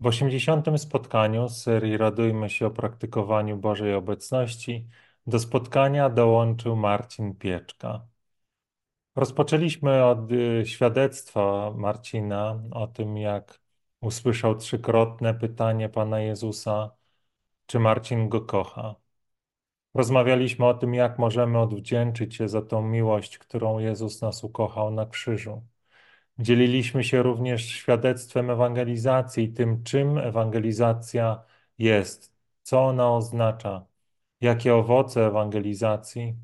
W osiemdziesiątym spotkaniu z serii Radujmy się o praktykowaniu Bożej obecności do spotkania dołączył Marcin Pieczka. Rozpoczęliśmy od y, świadectwa Marcina o tym, jak usłyszał trzykrotne pytanie Pana Jezusa, czy Marcin go kocha. Rozmawialiśmy o tym, jak możemy odwdzięczyć się za tą miłość, którą Jezus nas ukochał na krzyżu. Dzieliliśmy się również świadectwem ewangelizacji, tym czym ewangelizacja jest, co ona oznacza, jakie owoce ewangelizacji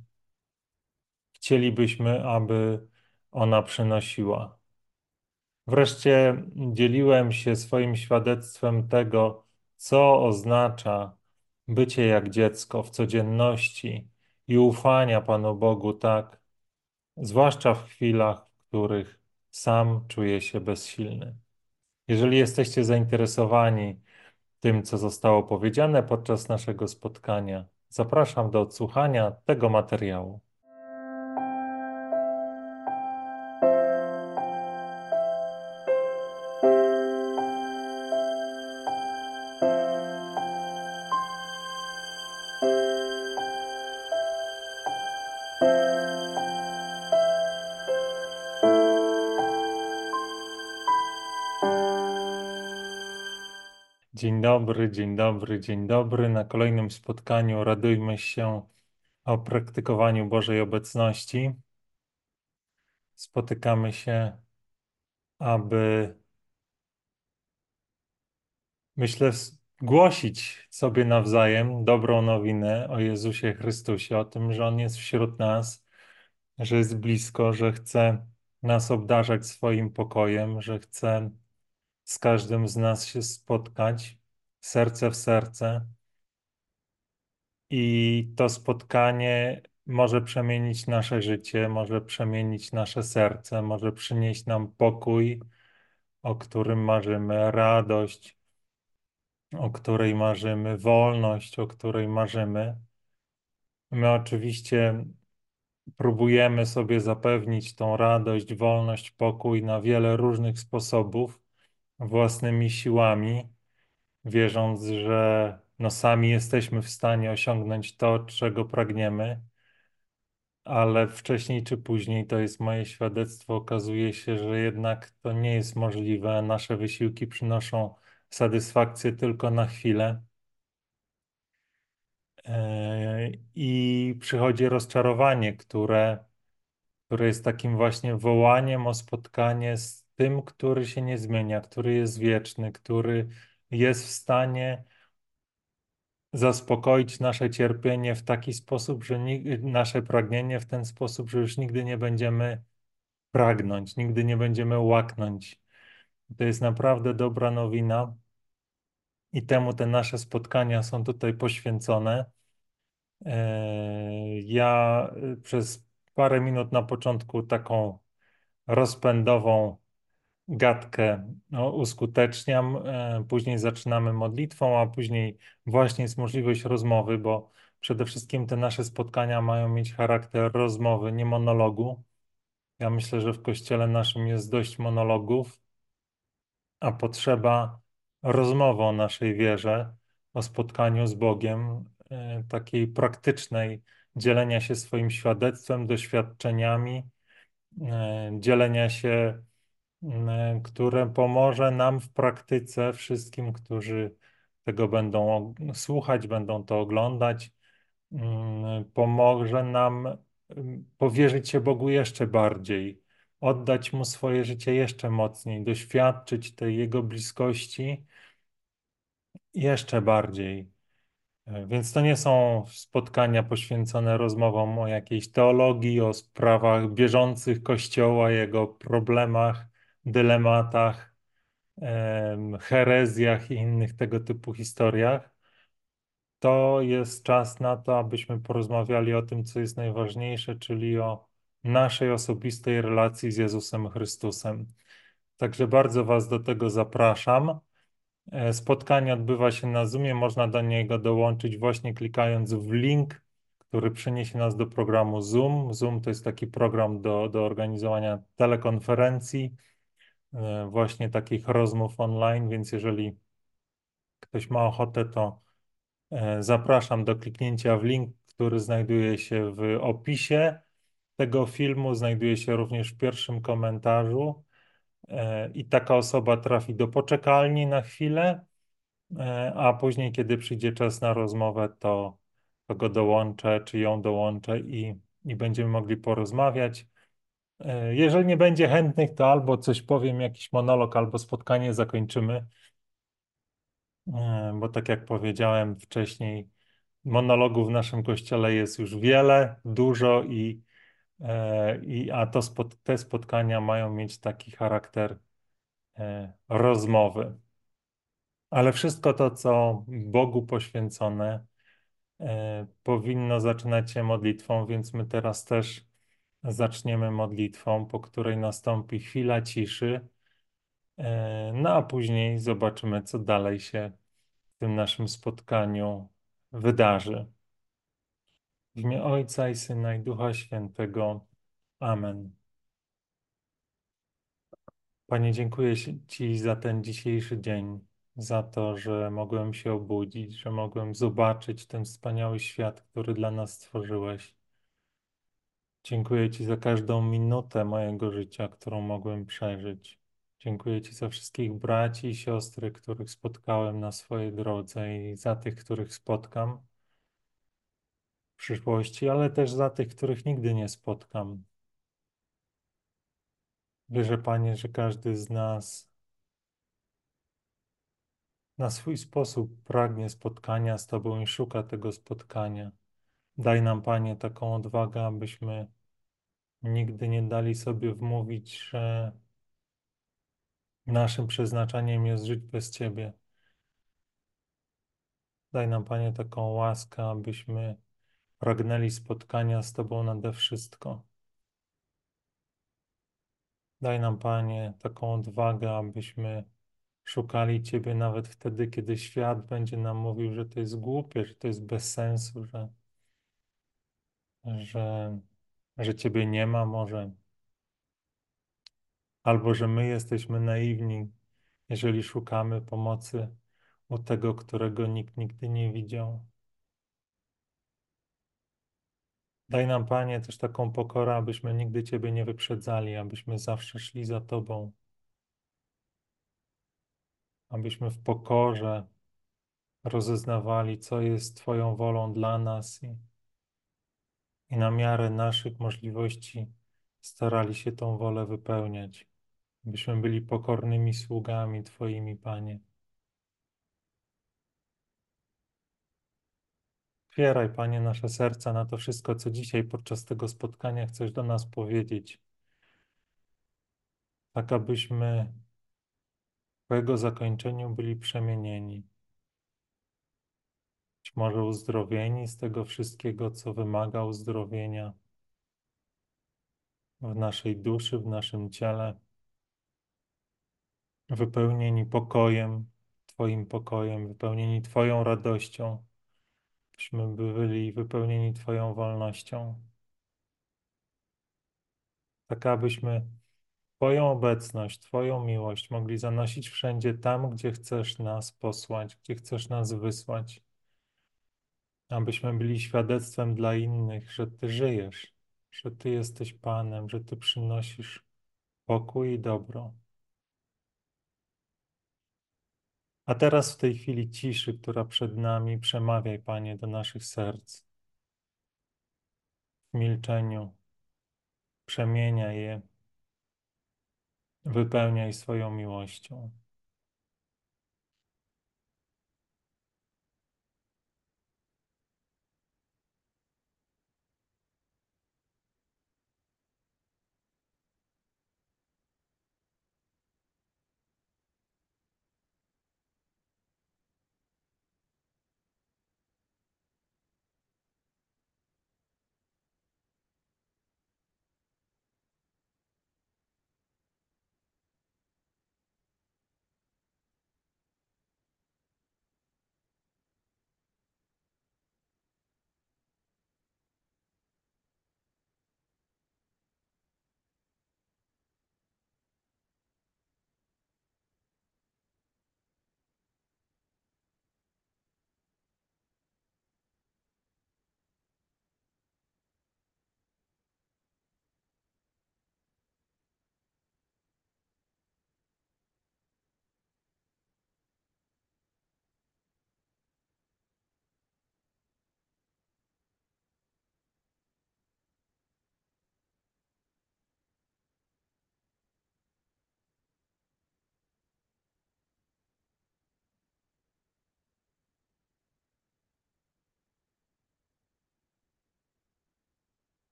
chcielibyśmy, aby ona przynosiła. Wreszcie dzieliłem się swoim świadectwem tego, co oznacza bycie jak dziecko w codzienności i ufania Panu Bogu tak, zwłaszcza w chwilach, w których sam czuję się bezsilny. Jeżeli jesteście zainteresowani tym, co zostało powiedziane podczas naszego spotkania, zapraszam do odsłuchania tego materiału. Dobry, dzień dobry, dzień dobry. Na kolejnym spotkaniu radujmy się o praktykowaniu Bożej obecności. Spotykamy się, aby myślę, głosić sobie nawzajem dobrą nowinę o Jezusie Chrystusie, o tym, że On jest wśród nas, że jest blisko, że chce nas obdarzać swoim pokojem, że chce z każdym z nas się spotkać serce w serce. I to spotkanie może przemienić nasze życie, może przemienić nasze serce, może przynieść nam pokój, o którym marzymy, radość, o której marzymy, wolność, o której marzymy. My oczywiście próbujemy sobie zapewnić tą radość, wolność, pokój na wiele różnych sposobów, własnymi siłami, wierząc, że no sami jesteśmy w stanie osiągnąć to, czego pragniemy, ale wcześniej czy później, to jest moje świadectwo, okazuje się, że jednak to nie jest możliwe. Nasze wysiłki przynoszą satysfakcję tylko na chwilę. E, I przychodzi rozczarowanie, które, które jest takim właśnie wołaniem o spotkanie z tym, który się nie zmienia, który jest wieczny, który jest w stanie zaspokoić nasze cierpienie w taki sposób, że nasze pragnienie w ten sposób, że już nigdy nie będziemy pragnąć, nigdy nie będziemy łaknąć. To jest naprawdę dobra nowina i temu te nasze spotkania są tutaj poświęcone. E, ja y, przez parę minut na początku taką rozpędową gadkę no, uskuteczniam, e, później zaczynamy modlitwą, a później właśnie jest możliwość rozmowy, bo przede wszystkim te nasze spotkania mają mieć charakter rozmowy, nie monologu. Ja myślę, że w kościele naszym jest dość monologów, a potrzeba rozmowy o naszej wierze, o spotkaniu z Bogiem, e, takiej praktycznej, dzielenia się swoim świadectwem, doświadczeniami, e, dzielenia się które pomoże nam w praktyce, wszystkim, którzy tego będą słuchać, będą to oglądać, pomoże nam powierzyć się Bogu jeszcze bardziej, oddać Mu swoje życie jeszcze mocniej, doświadczyć tej Jego bliskości jeszcze bardziej. Więc to nie są spotkania poświęcone rozmowom o jakiejś teologii, o sprawach bieżących Kościoła, jego problemach, dylematach, herezjach i innych tego typu historiach, to jest czas na to, abyśmy porozmawiali o tym, co jest najważniejsze, czyli o naszej osobistej relacji z Jezusem Chrystusem. Także bardzo Was do tego zapraszam. E, spotkanie odbywa się na Zoomie, można do niego dołączyć właśnie klikając w link, który przeniesie nas do programu Zoom. Zoom to jest taki program do, do organizowania telekonferencji. E, właśnie takich rozmów online, więc jeżeli ktoś ma ochotę, to e, zapraszam do kliknięcia w link, który znajduje się w opisie tego filmu, znajduje się również w pierwszym komentarzu. E, I taka osoba trafi do poczekalni na chwilę, a później, kiedy przyjdzie czas na rozmowę, to, to go dołączę, czy ją dołączę i, i będziemy mogli porozmawiać. E, jeżeli nie będzie chętnych, to albo coś powiem, jakiś monolog, albo spotkanie zakończymy, bo tak jak powiedziałem wcześniej, monologów w naszym kościele jest już wiele, dużo i, i a to te spotkania mają mieć taki charakter rozmowy. Ale wszystko to, co Bogu poświęcone, e, powinno zaczynać się modlitwą, więc my teraz też zaczniemy modlitwą, po której nastąpi chwila ciszy. E, no a później zobaczymy, co dalej się w tym naszym spotkaniu wydarzy. W imię Ojca i Syna i Ducha Świętego. Amen. Panie, dziękuję Ci za ten dzisiejszy dzień za to, że mogłem się obudzić, że mogłem zobaczyć ten wspaniały świat, który dla nas stworzyłeś. Dziękuję Ci za każdą minutę mojego życia, którą mogłem przeżyć. Dziękuję Ci za wszystkich braci i siostry, których spotkałem na swojej drodze i za tych, których spotkam w przyszłości, ale też za tych, których nigdy nie spotkam. Wierzę, Panie, że każdy z nas na swój sposób pragnie spotkania z Tobą i szuka tego spotkania. Daj nam, Panie, taką odwagę, abyśmy nigdy nie dali sobie wmówić, że naszym przeznaczeniem jest żyć bez Ciebie. Daj nam, Panie, taką łaskę, abyśmy pragnęli spotkania z Tobą nade wszystko. Daj nam, Panie, taką odwagę, abyśmy szukali Ciebie nawet wtedy, kiedy świat będzie nam mówił, że to jest głupie, że to jest bez sensu, że, że, że Ciebie nie ma może. Albo że my jesteśmy naiwni, jeżeli szukamy pomocy u tego, którego nikt nigdy nie widział. Daj nam, Panie, też taką pokorę, abyśmy nigdy Ciebie nie wyprzedzali, abyśmy zawsze szli za Tobą abyśmy w pokorze rozeznawali, co jest Twoją wolą dla nas i, i na miarę naszych możliwości starali się tą wolę wypełniać, abyśmy byli pokornymi sługami Twoimi, Panie. Otwieraj, Panie, nasze serca na to wszystko, co dzisiaj podczas tego spotkania chcesz do nas powiedzieć, tak abyśmy po jego zakończeniu byli przemienieni. Być może uzdrowieni z tego wszystkiego, co wymaga uzdrowienia w naszej duszy, w naszym ciele, wypełnieni pokojem, Twoim pokojem, wypełnieni Twoją radością, byśmy byli wypełnieni Twoją wolnością. Tak abyśmy Twoją obecność, Twoją miłość mogli zanosić wszędzie tam, gdzie chcesz nas posłać, gdzie chcesz nas wysłać, abyśmy byli świadectwem dla innych, że Ty żyjesz, że Ty jesteś Panem, że Ty przynosisz pokój i dobro. A teraz w tej chwili ciszy, która przed nami, przemawiaj, Panie, do naszych serc. W milczeniu przemieniaj je Wypełniaj swoją miłością.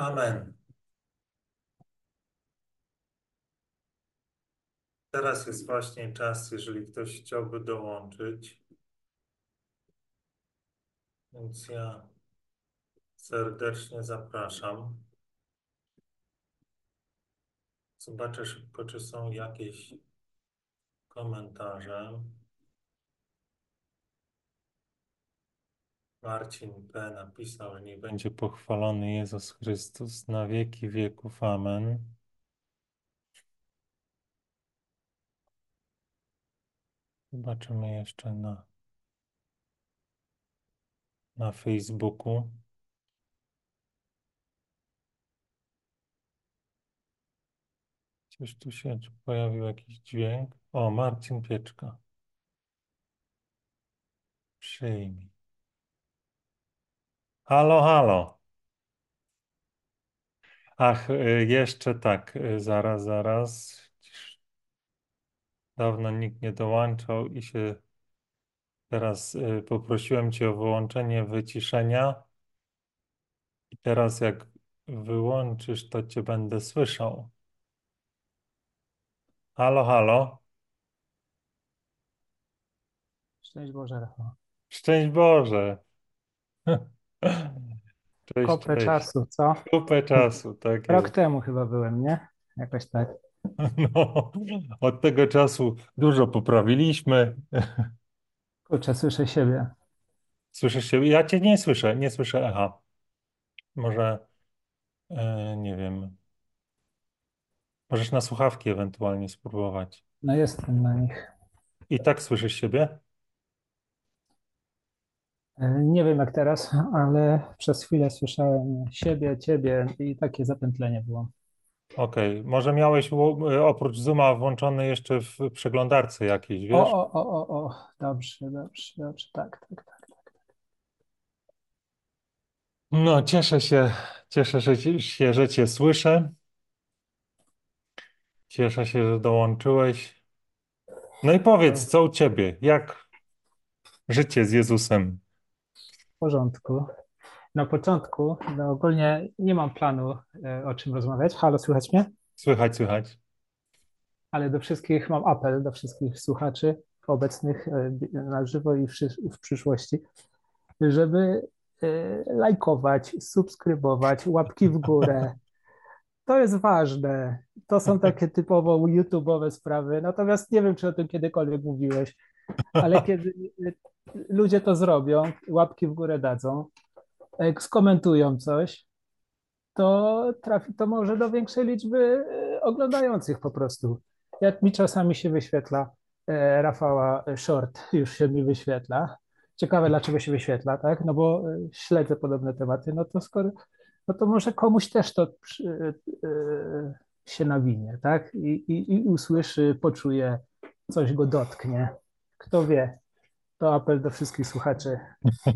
Amen. Teraz jest właśnie czas, jeżeli ktoś chciałby dołączyć. Więc ja serdecznie zapraszam. Zobaczę szybko, czy są jakieś komentarze. Marcin P. napisał, że niech będzie pochwalony Jezus Chrystus na wieki wieków. Amen. Zobaczymy jeszcze na, na Facebooku. Coś tu się pojawił jakiś dźwięk. O, Marcin Pieczka. Przyjmij. Halo, halo. Ach, y, jeszcze tak, y, zaraz, zaraz. Dawno nikt nie dołączał i się teraz y, poprosiłem Cię o wyłączenie wyciszenia. I teraz jak wyłączysz, to Cię będę słyszał. Halo, halo. Szczęść Boże, Rafał. Szczęść Boże. Cześć, Kopę cześć. czasu, co? Kupę czasu, tak Rok jest. temu chyba byłem, nie? Jakoś tak. No, od tego czasu dużo poprawiliśmy. Kurczę, słyszę siebie. Słyszysz się? Ja Cię nie słyszę, nie słyszę echa. Może, e, nie wiem, możesz na słuchawki ewentualnie spróbować. No jestem na nich. I tak słyszysz siebie? E, Nie wiem jak teraz, ale przez chwilę słyszałem siebie, ciebie i takie zapętlenie było. Okej, może miałeś e, oprócz Zooma włączony jeszcze w przeglądarce jakiejś, O, wiesz? o, o, o, o, dobrze, dobrze, dobrze, tak, tak, tak. tak. No, cieszę się, cieszę się, że Cię słyszę. Cieszę się, że dołączyłeś. No i powiedz, co u Ciebie? Jak życie z Jezusem? Porządku. Na początku, no ogólnie nie mam planu e, o czym rozmawiać. Halo, słychać mnie? Słychać, słychać. Ale do wszystkich mam apel, do wszystkich słuchaczy obecnych e, na żywo i w, przysz- w przyszłości, żeby e, lajkować, subskrybować, łapki w górę. To jest ważne. To są takie typowo YouTube'owe sprawy. Natomiast nie wiem, czy o tym kiedykolwiek mówiłeś, ale kiedy ludzie to zrobią, łapki w górę dadzą, e, skomentują coś, to trafi to może do większej liczby e, oglądających po prostu. Jak mi czasami się wyświetla e, Rafała Short, już się mi wyświetla. Ciekawe, dlaczego się wyświetla, tak? No bo e, śledzę podobne tematy, no to skoro, no to może komuś też to e, się nawinie, tak? I, i, I usłyszy, poczuje, coś go dotknie. Kto wie? To apel do wszystkich słuchaczy.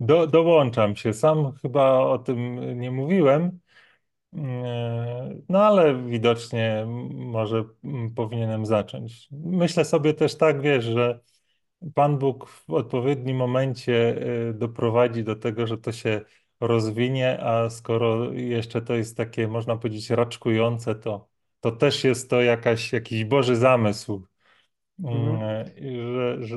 Do, dołączam się. Sam chyba o tym nie mówiłem, no ale widocznie może powinienem zacząć. Myślę sobie też tak, wiesz, że Pan Bóg w odpowiednim momencie e, doprowadzi do tego, że to się rozwinie, a skoro jeszcze to jest takie, można powiedzieć, raczkujące, to, to też jest to jakaś, jakiś Boży zamysł. Mhm. Mm, że, że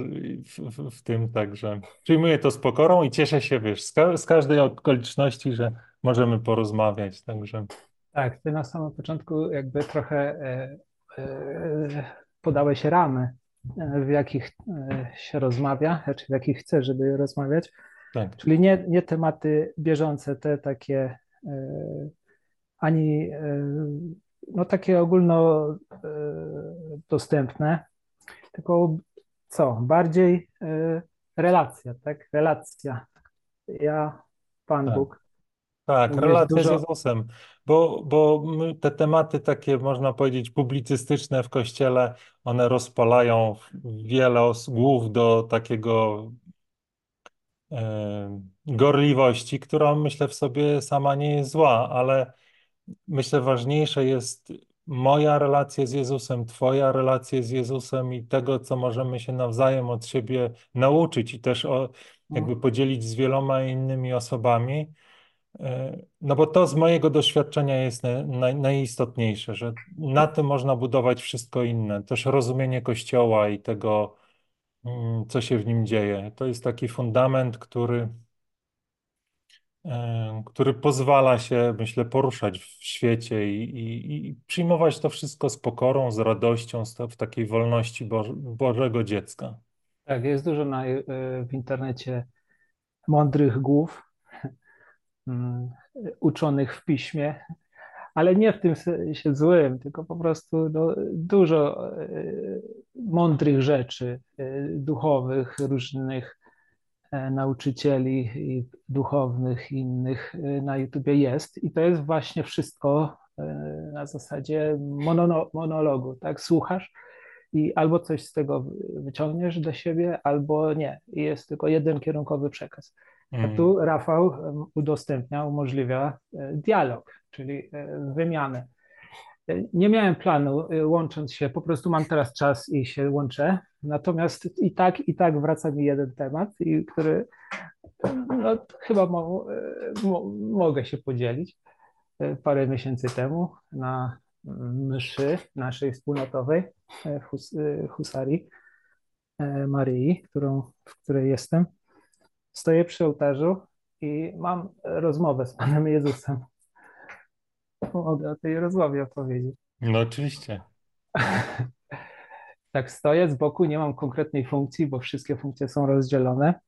w, w, tym także. Przyjmuję to z pokorą i cieszę się, wiesz, z, ka z każdej okoliczności, że możemy porozmawiać, także. Tak, ty na samym początku jakby trochę e, e, podałeś ramy, e, w jakich się rozmawia, czy w jakich chcesz, żeby rozmawiać, tak, czyli nie, nie tematy bieżące, te takie ani no takie ogólno e, dostępne, tylko co, bardziej e, relacja, tak? Relacja. Ja, Pan tak. Bóg, Tak, relacja z dużo, Jezusem, bo, bo te tematy takie, można powiedzieć, publicystyczne w Kościele, one rozpalają wiele głów do takiego e, gorliwości, która myślę w sobie sama nie jest zła, ale myślę ważniejsze jest moja relacja z Jezusem, Twoja relacja z Jezusem i tego, co możemy się nawzajem od siebie nauczyć i też o, jakby no, podzielić z wieloma innymi osobami. E, no bo to z mojego doświadczenia jest naj, najistotniejsze, że na tym można budować wszystko inne. Też rozumienie Kościoła i tego, mm, co się w nim dzieje. To jest taki fundament, który, który pozwala się, myślę, poruszać w świecie i, i, i przyjmować to wszystko z pokorą, z radością, w takiej wolności Bożego dziecka. Tak, jest dużo na, e, w internecie mądrych głów, mm, uczonych w piśmie, ale nie w tym sensie złym, tylko po prostu no, dużo e, mądrych rzeczy e, duchowych, różnych nauczycieli i duchownych innych na YouTubie jest i to jest właśnie wszystko na zasadzie monologu, tak? Słuchasz i albo coś z tego wyciągniesz dla siebie, albo nie. I jest tylko jeden kierunkowy przekaz. A mm. tu Rafał udostępnia, umożliwia e, dialog, czyli e, wymianę. Nie miałem planu łącząc się, po prostu mam teraz czas i się łączę. Natomiast i tak, i tak wraca mi jeden temat, który no, chyba mo, mo, mogę się podzielić. Parę miesięcy temu na mszy naszej wspólnotowej e, hus, Husarii Maryi, którą, w której jestem. Stoję przy ołtarzu i mam rozmowę z Panem Jezusem. Mogę o tej rozmowie opowiedzieć. No oczywiście. tak stoję z boku, nie mam konkretnej funkcji, bo wszystkie funkcje są rozdzielone.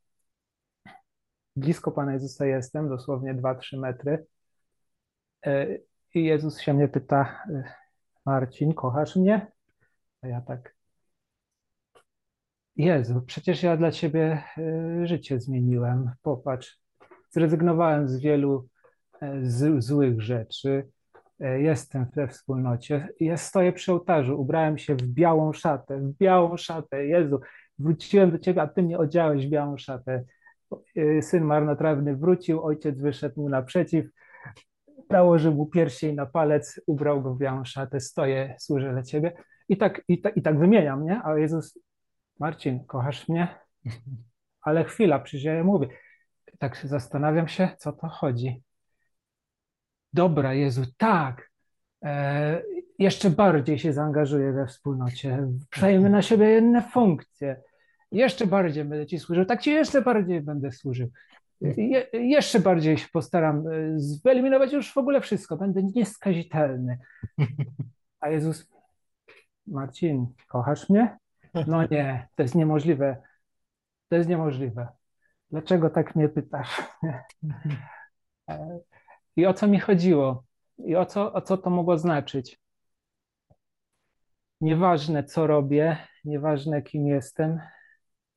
Blisko Pana Jezusa jestem, dosłownie 2-3 metry. I Jezus się mnie pyta, Marcin, kochasz mnie? A ja tak, Jezu, przecież ja dla Ciebie y, życie zmieniłem. Popatrz, zrezygnowałem z wielu e, z, złych rzeczy. E, jestem we wspólnocie. Ja stoję przy ołtarzu, ubrałem się w białą szatę, w białą szatę. Jezu, wróciłem do Ciebie, a Ty mnie odziałeś w białą szatę. E, syn marnotrawny wrócił, ojciec wyszedł mu naprzeciw nałożył mu pierścień na palec, ubrał go w białą szatę, stoję, służę dla ciebie. I tak, i, ta, i tak wymieniam, nie? A Jezus, Marcin, kochasz mnie? Ale chwila, przecież ja mówię. Tak się zastanawiam się, co to chodzi. Dobra, Jezu, tak. E, jeszcze bardziej się zaangażuję we wspólnocie. Przejmę na siebie inne funkcje. Jeszcze bardziej będę Ci służył. Tak Ci jeszcze bardziej będę służył. Je, jeszcze bardziej się postaram e, wyeliminować już w ogóle wszystko. Będę nieskazitelny. A Jezus, Marcin, kochasz mnie? No nie, to jest niemożliwe. To jest niemożliwe. Dlaczego tak mnie pytasz? I o co mi chodziło? I o co, o co to mogło znaczyć? Nieważne, co robię, nieważne, kim jestem,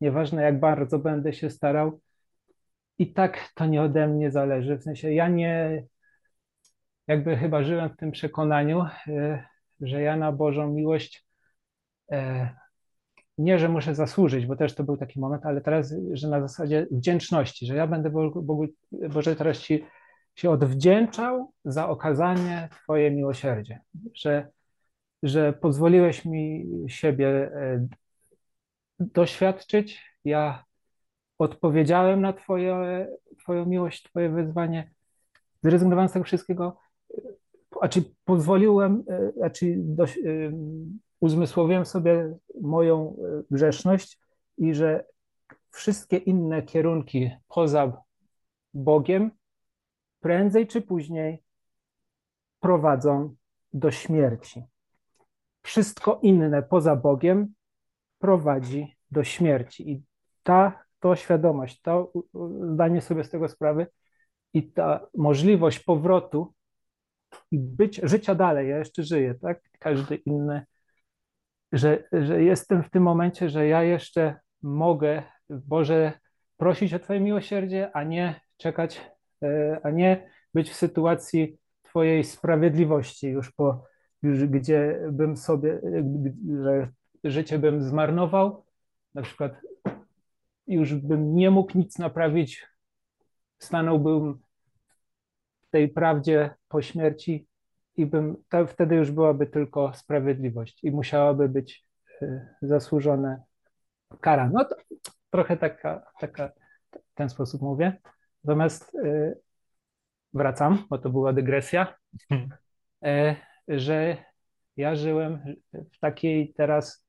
nieważne, jak bardzo będę się starał, i tak to nie ode mnie zależy. W sensie ja nie, jakby chyba żyłem w tym przekonaniu, e, że ja na Bożą miłość e, nie, że muszę zasłużyć, bo też to był taki moment, ale teraz, że na zasadzie wdzięczności, że ja będę Bogu, Bogu Boże teraz Ci się odwdzięczał za okazanie Twoje miłosierdzie, że, że pozwoliłeś mi siebie e, doświadczyć, ja odpowiedziałem na twoje, Twoją miłość, Twoje wyzwanie, zrezygnowałem z tego wszystkiego, a czy pozwoliłem, a czy do, uzmysłowiłem sobie moją grzeszność i że wszystkie inne kierunki poza Bogiem prędzej czy później prowadzą do śmierci. Wszystko inne poza Bogiem prowadzi do śmierci. I ta to świadomość, to zdanie sobie z tego sprawy i ta możliwość powrotu i być, życia dalej, ja jeszcze żyję, tak? Każdy inny, że, że jestem w tym momencie, że ja jeszcze mogę, Boże, prosić o Twoje miłosierdzie, a nie czekać, a nie być w sytuacji Twojej sprawiedliwości już po, już gdzie bym sobie, że życie bym zmarnował, na przykład już bym nie mógł nic naprawić, stanąłbym w tej prawdzie po śmierci i bym, to, wtedy już byłaby tylko sprawiedliwość i musiałaby być y, zasłużone kara. No to trochę taka, taka w ten sposób mówię. Natomiast y, wracam, bo to była dygresja, e, że ja żyłem w takiej teraz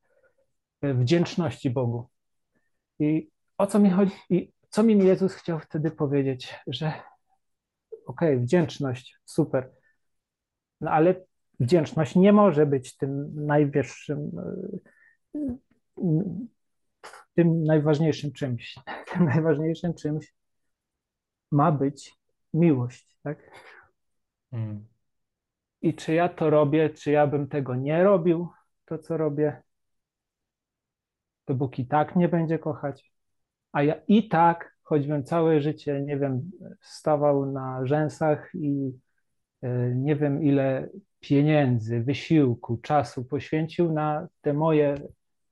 wdzięczności Bogu. I o co mi chodzi? I co mi Jezus chciał wtedy powiedzieć? Że okej, okay, wdzięczność, super. No ale wdzięczność nie może być tym najwyższym, tym najważniejszym czymś. Tym najważniejszym czymś ma być miłość, tak? Hmm. I czy ja to robię, czy ja bym tego nie robił, to co robię, to Bóg i tak nie będzie kochać. A ja i tak, choćbym całe życie, nie wiem, stawał na rzęsach i e, nie wiem ile pieniędzy, wysiłku, czasu poświęcił na te moje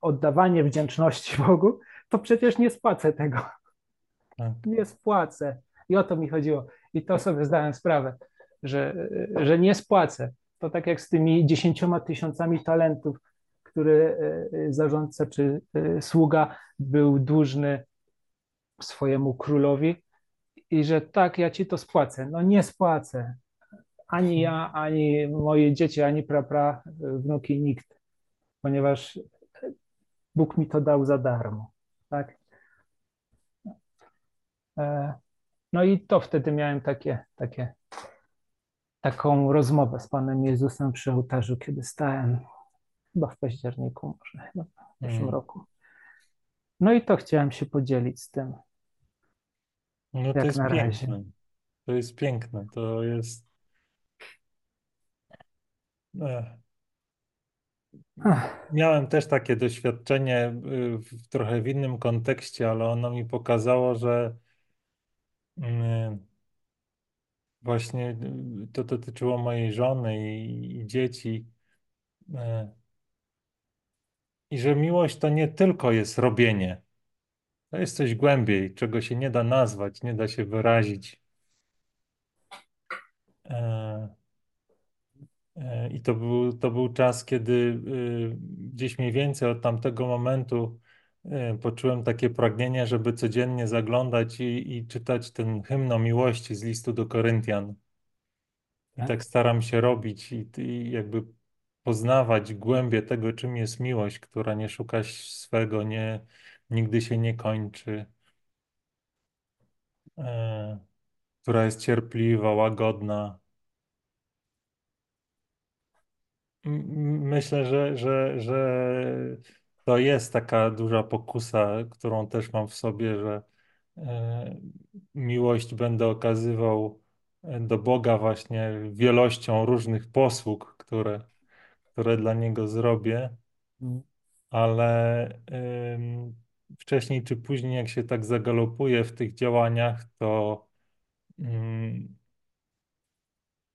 oddawanie wdzięczności Bogu, to przecież nie spłacę tego. Tak. Nie spłacę. I o to mi chodziło. I to sobie zdałem sprawę, że, że nie spłacę. To tak jak z tymi dziesięcioma tysiącami talentów, które e, zarządca czy e, sługa był dłużny swojemu królowi i że tak, ja ci to spłacę. No nie spłacę. Ani ja, ani moje dzieci, ani prapra, wnuki, nikt. Ponieważ Bóg mi to dał za darmo. Tak? E, no i to wtedy miałem takie, takie, taką rozmowę z Panem Jezusem przy ołtarzu, kiedy stałem chyba w październiku, może chyba w zeszłym Hmm. roku. No i to chciałem się podzielić z tym. No to Jak jest na razie. piękne. To jest piękne. To jest. Ech. Ach, Miałem też takie doświadczenie y, w trochę w innym kontekście, ale ono mi pokazało, że mm, właśnie y, to dotyczyło mojej żony i, i dzieci. y, I że miłość to nie tylko jest robienie. To jest coś głębiej, czego się nie da nazwać, nie da się wyrazić. I to był, to był czas, kiedy y, gdzieś mniej więcej od tamtego momentu y, poczułem takie pragnienie, żeby codziennie zaglądać i, i czytać ten hymn o miłości z listu do Koryntian. I Tak? tak staram się robić i, i jakby poznawać głębię tego, czym jest miłość, która nie szuka swego, nie, nigdy się nie kończy, e, która jest cierpliwa, łagodna. Myślę, że, że, że to jest taka duża pokusa, którą też mam w sobie, że e, miłość będę okazywał e, do Boga właśnie wielością różnych posług, które, które dla Niego zrobię, Mm. ale wcześniej czy później, jak się tak zagalopuje w tych działaniach, to ym,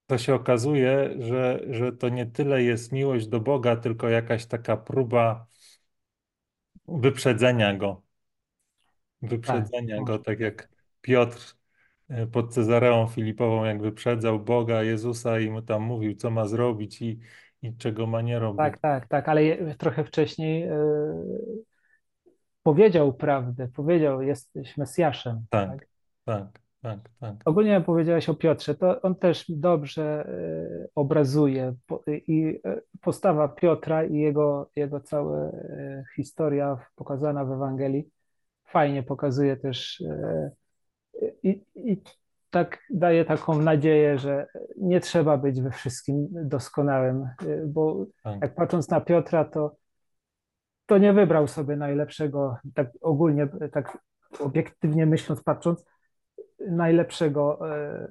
to się okazuje, że, że to nie tyle jest miłość do Boga, tylko jakaś taka próba wyprzedzenia Go. Tak, Wyprzedzenia Go, może tak być. jak Piotr e, pod Cezareą Filipową, jak wyprzedzał Boga, Jezusa i mu tam mówił, co ma zrobić i, i czego ma nie robić. Tak, tak, tak, ale je- trochę wcześniej e, powiedział prawdę, powiedział, jesteś Mesjaszem. Tak, Tak? tak, tak, tak. Ogólnie powiedziałeś o Piotrze, to on też dobrze e, obrazuje i e, postawa Piotra i jego, jego cała e, historia pokazana w Ewangelii fajnie pokazuje też i, i tak daje taką nadzieję, że nie trzeba być we wszystkim doskonałym, bo tak. jak patrząc na Piotra, to, to nie wybrał sobie najlepszego, tak ogólnie, tak obiektywnie myśląc, patrząc, najlepszego e,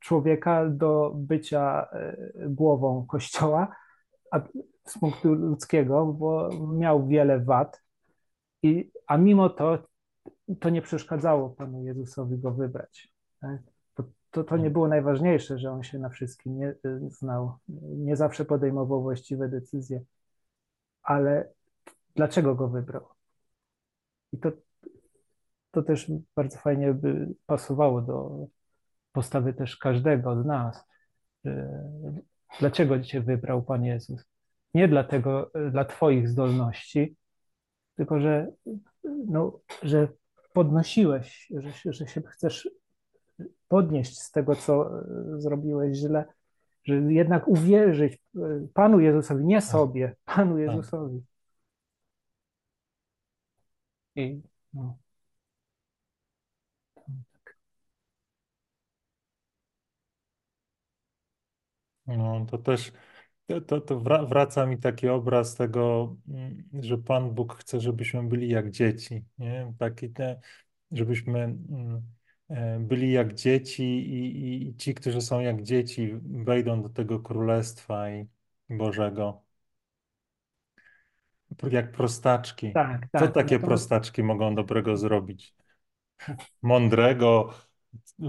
człowieka do bycia e, głową Kościoła, a z punktu ludzkiego, bo miał wiele wad, i, a mimo to to nie przeszkadzało Panu Jezusowi go wybrać. tak? To, to, nie było najważniejsze, że on się na wszystkim nie znał, nie zawsze podejmował właściwe decyzje, ale dlaczego go wybrał? I to, to też bardzo fajnie by pasowało do postawy też każdego z nas. Dlaczego Cię wybrał Pan Jezus? Nie dlatego, dla Twoich zdolności, tylko że, no, że podnosiłeś, że, się- że się chcesz podnieść z tego, co e, zrobiłeś źle, że jednak uwierzyć e, Panu Jezusowi, nie sobie, Panu Tak. Jezusowi. I no. No, to też to, to, to wra- wraca mi taki obraz tego, mm, że Pan Bóg chce, żebyśmy byli jak dzieci, nie? Taki te, żebyśmy mm, e, byli jak dzieci i, i, i ci, którzy są jak dzieci, wejdą do tego Królestwa i Bożego. Jak prostaczki. Tak, Co tak. takie Natomiast prostaczki mogą dobrego zrobić? Mądrego,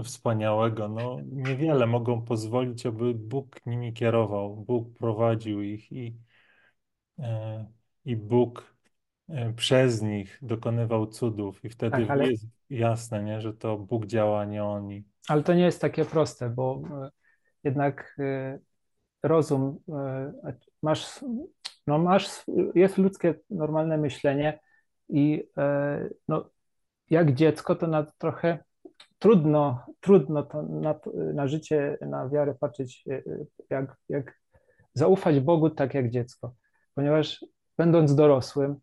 wspaniałego. No, niewiele mogą pozwolić, aby Bóg nimi kierował, Bóg prowadził ich i, e, i Bóg e, przez nich dokonywał cudów. I wtedy tak, ale, jest jasne, nie, że to Bóg działa, nie oni. ale to nie jest takie proste, bo e, jednak rozum, masz, no masz, jest ludzkie normalne myślenie i no, jak dziecko to na trochę trudno, trudno to na, na życie, na wiarę patrzeć, e, jak, jak zaufać Bogu tak jak dziecko, ponieważ będąc dorosłym,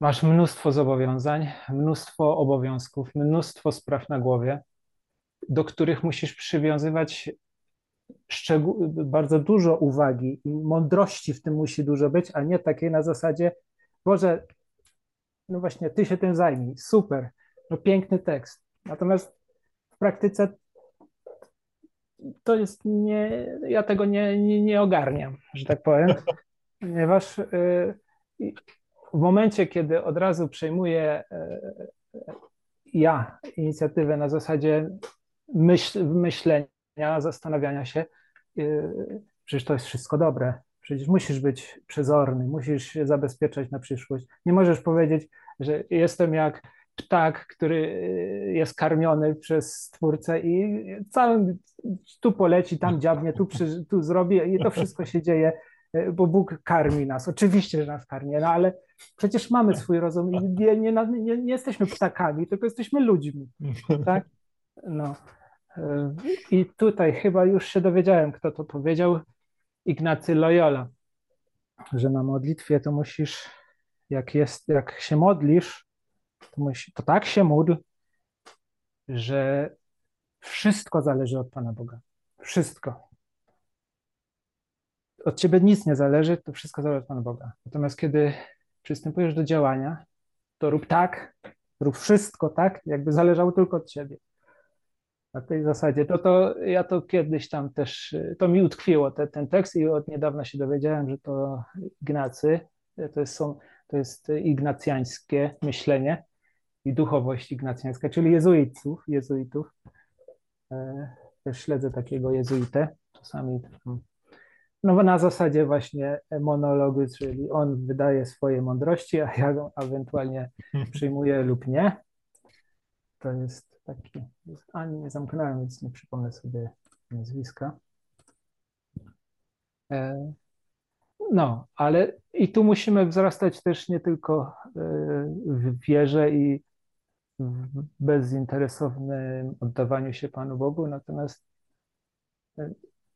masz mnóstwo zobowiązań, mnóstwo obowiązków, mnóstwo spraw na głowie, do których musisz przywiązywać bardzo dużo uwagi i mądrości w tym musi dużo być, a nie takiej na zasadzie, Boże, no właśnie, ty się tym zajmij, super, no piękny tekst. Natomiast w praktyce to jest nie, ja tego nie, nie, nie ogarniam, że tak powiem, ponieważ y, w momencie, kiedy od razu przejmuję y, ja inicjatywę na zasadzie myśl, myślenia, zastanawiania się, y, przecież to jest wszystko dobre, przecież musisz być przezorny, musisz się zabezpieczać na przyszłość. Nie możesz powiedzieć, że jestem jak ptak, który jest karmiony przez Stwórcę i całym tu poleci, tam dziabnie, tu, przy, tu zrobi i to wszystko się dzieje, bo Bóg karmi nas. Oczywiście, że nas karmi, no ale przecież mamy swój rozum i nie, nie, nie, nie jesteśmy ptakami, tylko jesteśmy ludźmi, tak? No. I tutaj chyba już się dowiedziałem, kto to powiedział, Ignacy Loyola, że na modlitwie to musisz, jak, jest, jak się modlisz, to, tak się módl, że wszystko zależy od Pana Boga. Wszystko. Od ciebie nic nie zależy, to wszystko zależy od Pana Boga. Natomiast kiedy przystępujesz do działania, to rób tak, rób wszystko tak, jakby zależało tylko od ciebie. Na tej zasadzie. To, to ja to kiedyś tam też, to mi utkwiło te, ten tekst i od niedawna się dowiedziałem, że to Ignacy, to jest, są, to jest ignacjańskie myślenie i duchowość ignacjańska, czyli jezuitów, jezuitów. Też śledzę takiego jezuitę, czasami no na zasadzie właśnie monologu, czyli on wydaje swoje mądrości, a ja go ewentualnie przyjmuję lub nie. To jest taki, ani nie zamknąłem, więc nie przypomnę sobie nazwiska. No, ale i tu musimy wzrastać też nie tylko w wierze i w bezinteresownym oddawaniu się Panu Bogu, natomiast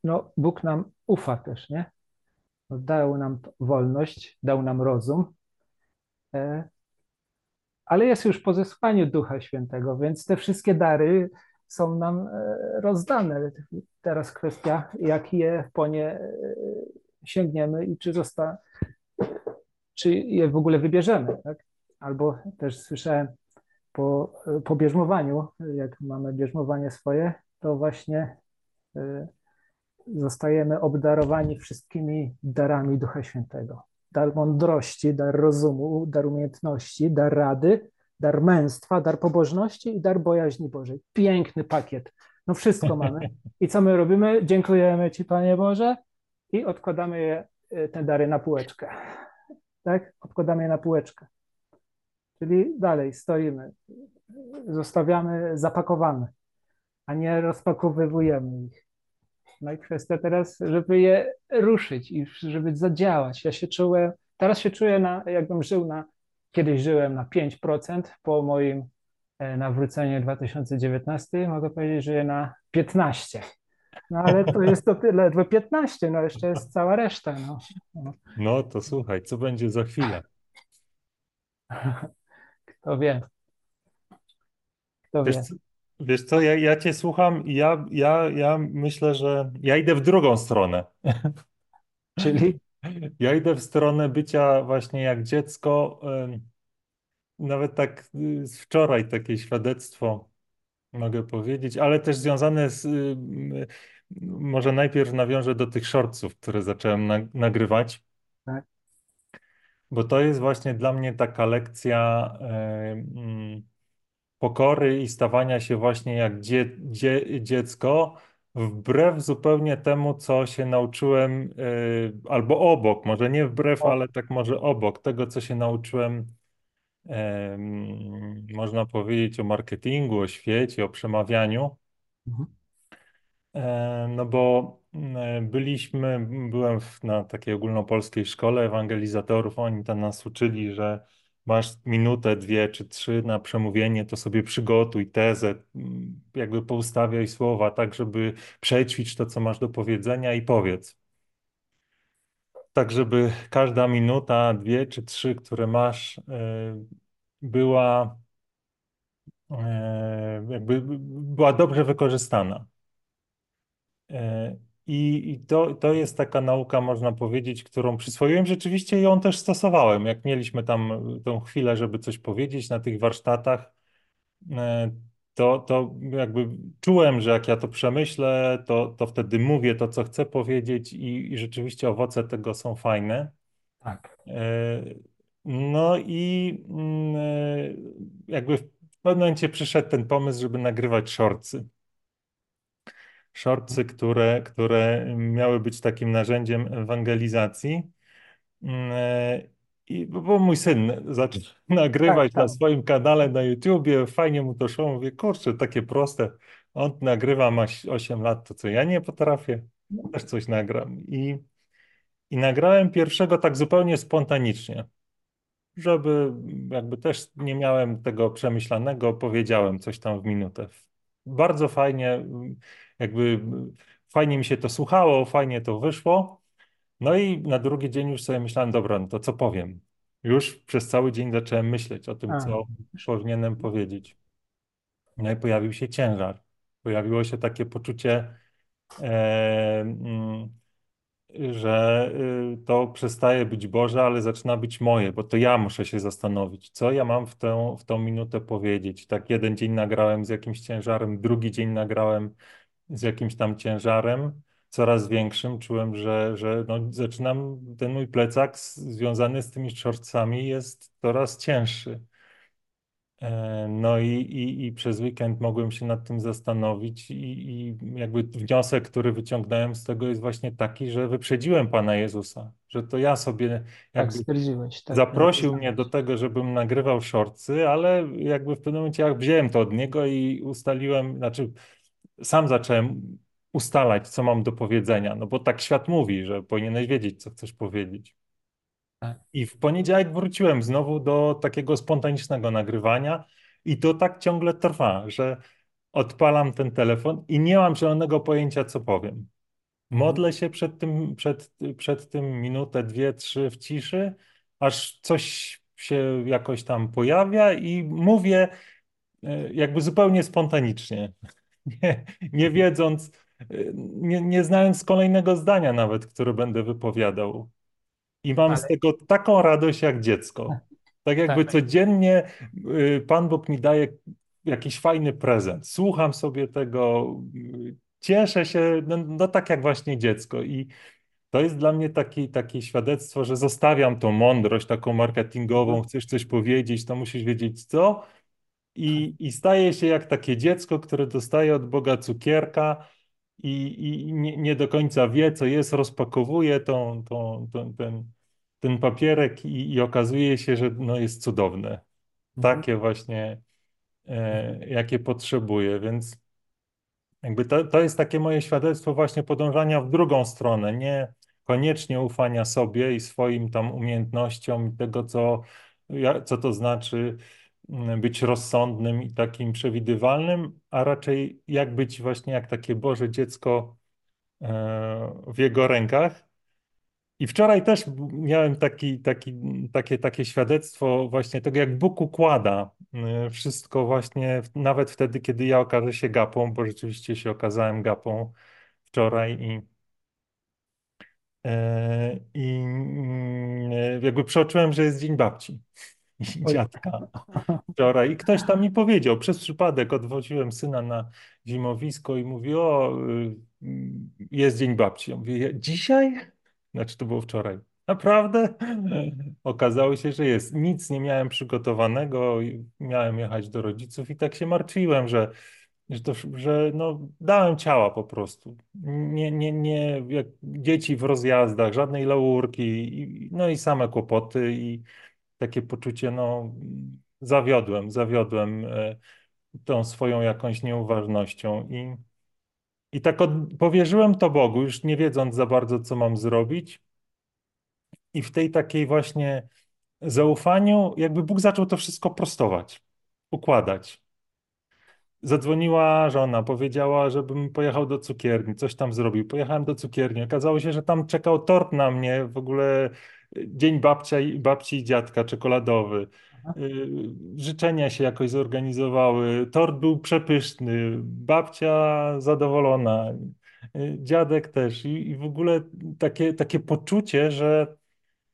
no, Bóg nam ufa też, nie? Dał nam wolność, dał nam rozum, ale jest już po zesłaniu Ducha Świętego, więc te wszystkie dary są nam rozdane. Teraz kwestia, jak je po nie sięgniemy i czy zosta, czy je w ogóle wybierzemy, tak? Albo też słyszałem po, po bierzmowaniu, jak mamy bierzmowanie swoje, to właśnie zostajemy obdarowani wszystkimi darami Ducha Świętego. Dar mądrości, dar rozumu, dar umiejętności, dar rady, dar męstwa, dar pobożności i dar bojaźni Bożej. Piękny pakiet. No wszystko mamy. I co my robimy? Dziękujemy Ci, Panie Boże, i odkładamy je, te dary na półeczkę. Tak? Odkładamy je na półeczkę. Czyli dalej stoimy, zostawiamy zapakowane, a nie rozpakowywujemy ich. No i kwestia teraz, żeby je ruszyć i żeby zadziałać. Ja się czułem, teraz się czuję, na, jakbym żył na, kiedyś żyłem na 5% po moim e, nawrócenie 2019, mogę powiedzieć, że na 15. No ale to jest to tyle, ledwo 15, no jeszcze jest cała reszta. No, No to słuchaj, co będzie za chwilę? Kto wie, kto Wiesz, wie. co- wiesz co, ja, ja cię słucham i ja, ja, ja myślę, że ja idę w drugą stronę. Czyli Ja idę w stronę bycia właśnie jak dziecko. Nawet tak y, z wczoraj takie świadectwo mogę powiedzieć, ale też związane z. y, y, Może najpierw nawiążę do tych shortsów, które zacząłem na, nagrywać, tak, bo to jest właśnie dla mnie taka lekcja e, mm, pokory i stawania się właśnie jak dzie, dzie, dziecko, wbrew zupełnie temu, co się nauczyłem, e, albo obok, może nie wbrew, ale tak może obok tego, co się nauczyłem em, można powiedzieć o marketingu, o świecie, o przemawianiu. mhm, E, No bo mm, byliśmy, byłem na takiej ogólnopolskiej szkole ewangelizatorów, oni tam nas uczyli, że masz minutę, dwie czy trzy na przemówienie, to sobie przygotuj tezę, mm, jakby poustawiaj słowa tak, żeby przećwicz to, co masz do powiedzenia i powiedz. Tak, żeby każda minuta, dwie czy trzy, które masz, e, była e, jakby była dobrze wykorzystana. E, I, i to, to jest taka nauka, można powiedzieć, którą przyswoiłem. Rzeczywiście ją też stosowałem. Jak mieliśmy tam tą chwilę, żeby coś powiedzieć na tych warsztatach, e, to, to jakby czułem, że jak ja to przemyślę, to, to wtedy mówię to, co chcę powiedzieć i, i rzeczywiście owoce tego są fajne. tak. E, No i mm, e, jakby w pewnym momencie przyszedł ten pomysł, żeby nagrywać shortsy. Shortsy, które, które miały być takim narzędziem ewangelizacji. Mm, e, I bo mój syn zaczął Tak, nagrywać na tak. swoim kanale na YouTubie, fajnie mu to szło. Mówię, kurczę, takie proste. On nagrywa, ma 8 lat, to co ja nie potrafię, też coś nagram. I, i nagrałem pierwszego tak zupełnie spontanicznie żeby jakby też nie miałem tego przemyślanego, powiedziałem coś tam w minutę. Bardzo fajnie, jakby fajnie mi się to słuchało, fajnie to wyszło. No i na drugi dzień już sobie myślałem, dobra, no to co powiem? Już przez cały dzień zacząłem myśleć o tym, A, co powinienem powiedzieć. No i pojawił się ciężar. Pojawiło się takie poczucie, e, mm, że y, to przestaje być Boże, ale zaczyna być moje, bo to ja muszę się zastanowić, co ja mam w tę, w tą minutę powiedzieć. Tak jeden dzień nagrałem z jakimś ciężarem, drugi dzień nagrałem z jakimś tam ciężarem, coraz większym. Czułem, że, że no, zaczynam, ten mój plecak związany z tymi shortsami jest coraz cięższy. E, No i, i, i przez weekend mogłem się nad tym zastanowić i, i jakby wniosek, który wyciągnąłem z tego jest właśnie taki, że wyprzedziłem Pana Jezusa, że to ja sobie tak tak zaprosił mnie do tego, żebym nagrywał shortsy, ale jakby w pewnym momencie ja wziąłem to od niego i ustaliłem, znaczy sam zacząłem ustalać, co mam do powiedzenia, no bo tak świat mówi, że powinieneś wiedzieć, co chcesz powiedzieć. Tak. I w poniedziałek wróciłem znowu do takiego spontanicznego nagrywania i to tak ciągle trwa, że odpalam ten telefon i nie mam zielonego pojęcia, co powiem. Mhm. Modlę się przed tym, przed, przed tym minutę, dwie, trzy w ciszy, aż coś się jakoś tam pojawia i mówię e, jakby zupełnie spontanicznie, nie, nie wiedząc, e, nie, nie znając kolejnego zdania nawet, które będę wypowiadał. I mam z Ale tego taką radość jak dziecko. Tak jakby tak. codziennie y, Pan Bóg mi daje jakiś fajny prezent. Słucham sobie tego, y, cieszę się, no, no tak jak właśnie dziecko. I to jest dla mnie taki, takie świadectwo, że zostawiam tą mądrość taką marketingową. Chcesz coś powiedzieć, to musisz wiedzieć co. I, i staje się jak takie dziecko, które dostaje od Boga cukierka i, i nie, nie do końca wie, co jest, rozpakowuje tą, tą, tą, ten, ten papierek i, i okazuje się, że no, jest cudowne. Mhm. Takie właśnie, e, jakie potrzebuje. Więc jakby to, to jest takie moje świadectwo właśnie podążania w drugą stronę, nie koniecznie ufania sobie i swoim tam umiejętnościom i tego, co, co to znaczy być rozsądnym i takim przewidywalnym, a raczej jak być właśnie jak takie Boże dziecko e, w jego rękach. I wczoraj też miałem taki, taki, takie, takie świadectwo właśnie tego, jak Bóg układa e, wszystko właśnie, nawet wtedy, kiedy ja okażę się gapą, bo rzeczywiście się okazałem gapą wczoraj i E, I mm, jakby przeoczyłem, że jest Dzień Babci. Dziadka wczoraj. I ktoś tam mi powiedział, przez przypadek odwoziłem syna na zimowisko i mówi, o, y, jest Dzień Babci. Ja mówię, dzisiaj? Znaczy to było wczoraj. Naprawdę? Okazało się, że jest. Nic nie miałem przygotowanego. Miałem jechać do rodziców i tak się martwiłem, że że, to, że no, dałem ciała po prostu. Nie, nie, nie, jak dzieci w rozjazdach, żadnej laurki, no i same kłopoty i takie poczucie, no zawiodłem, zawiodłem e, tą swoją jakąś nieuważnością i, i tak od, powierzyłem to Bogu, już nie wiedząc za bardzo, co mam zrobić i w tej takiej właśnie zaufaniu jakby Bóg zaczął to wszystko prostować, układać. Zadzwoniła żona, powiedziała, żebym pojechał do cukierni, coś tam zrobił. Pojechałem do cukierni. Okazało się, że tam czekał tort na mnie, w ogóle dzień babcia i, babci i dziadka czekoladowy. Y, Życzenia się jakoś zorganizowały. Tort był przepyszny, babcia zadowolona, y, dziadek też. I, i w ogóle takie, takie poczucie, że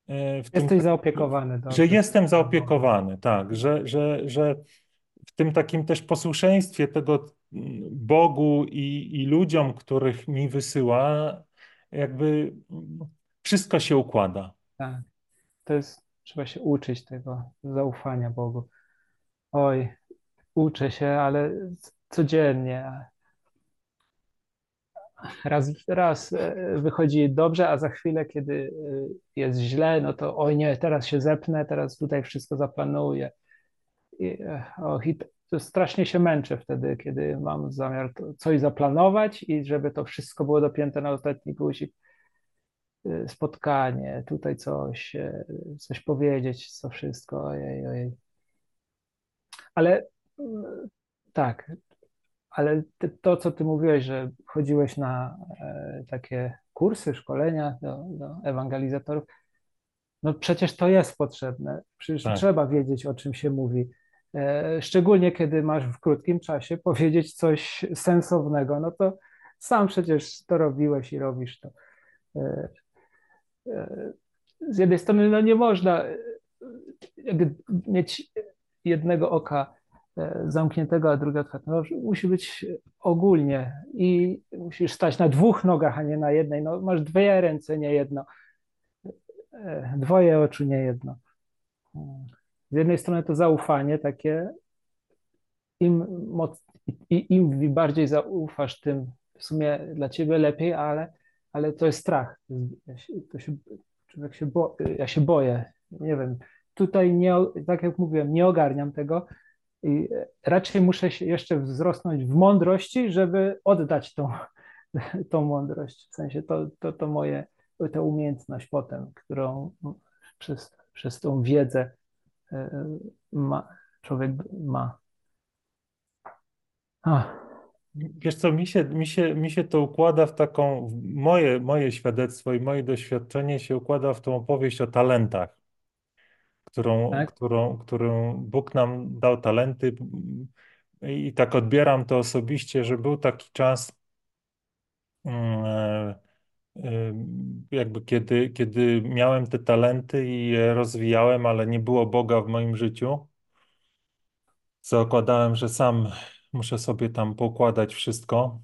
e, w tym, Jesteś zaopiekowany, że dobrze. jestem Bogiem. zaopiekowany, tak, że, że, że w tym takim też posłuszeństwie tego mm, Bogu i, i ludziom, których mi wysyła, jakby wszystko się układa. Tak. To jest, trzeba się uczyć tego zaufania Bogu. Oj, uczę się, ale codziennie. Raz, raz e, wychodzi dobrze, a za chwilę, kiedy e, jest źle, no to oj nie, teraz się zepnę, teraz tutaj wszystko zaplanuję. I, e, och, i to strasznie się męczę wtedy, kiedy mam zamiar coś zaplanować i żeby to wszystko było dopięte na ostatni guzik. E, Spotkanie, tutaj coś, e, coś powiedzieć, co wszystko, ojej, ojej. Ale mm, tak, ale to, co ty mówiłeś, że chodziłeś na e, takie kursy, szkolenia do, do ewangelizatorów, no przecież to jest potrzebne. Przecież Tak. trzeba wiedzieć, o czym się mówi. E, Szczególnie kiedy masz w krótkim czasie powiedzieć coś sensownego, no to sam przecież to robiłeś i robisz to. E, Z jednej strony, no nie można e, mieć jednego oka e, zamkniętego, a drugiego otwartego. No, musi być ogólnie i musisz stać na dwóch nogach, a nie na jednej. No, masz dwie ręce, nie jedno. Dwoje oczu, nie jedno. Z jednej strony to zaufanie takie, im, moc, i, im bardziej zaufasz, tym w sumie dla ciebie lepiej, ale, ale to jest strach. Ja się, to się, człowiek się bo, ja się boję, nie wiem. Tutaj, nie, tak jak mówiłem, nie ogarniam tego i raczej muszę się jeszcze wzrosnąć w mądrości, żeby oddać tą, tą mądrość. W sensie to, to, to moje, tę umiejętność potem, którą przez, przez tą wiedzę e, ma, człowiek ma. Ach, Wiesz co, mi się, mi się, mi się to układa w taką, w moje, moje świadectwo i moje doświadczenie się układa w tą opowieść o talentach, którą, tak? którą, którą Bóg nam dał talenty i tak odbieram to osobiście, że był taki czas, mm, e, e, jakby kiedy, kiedy miałem te talenty i je rozwijałem, ale nie było Boga w moim życiu. Zakładałem, że sam muszę sobie tam poukładać wszystko.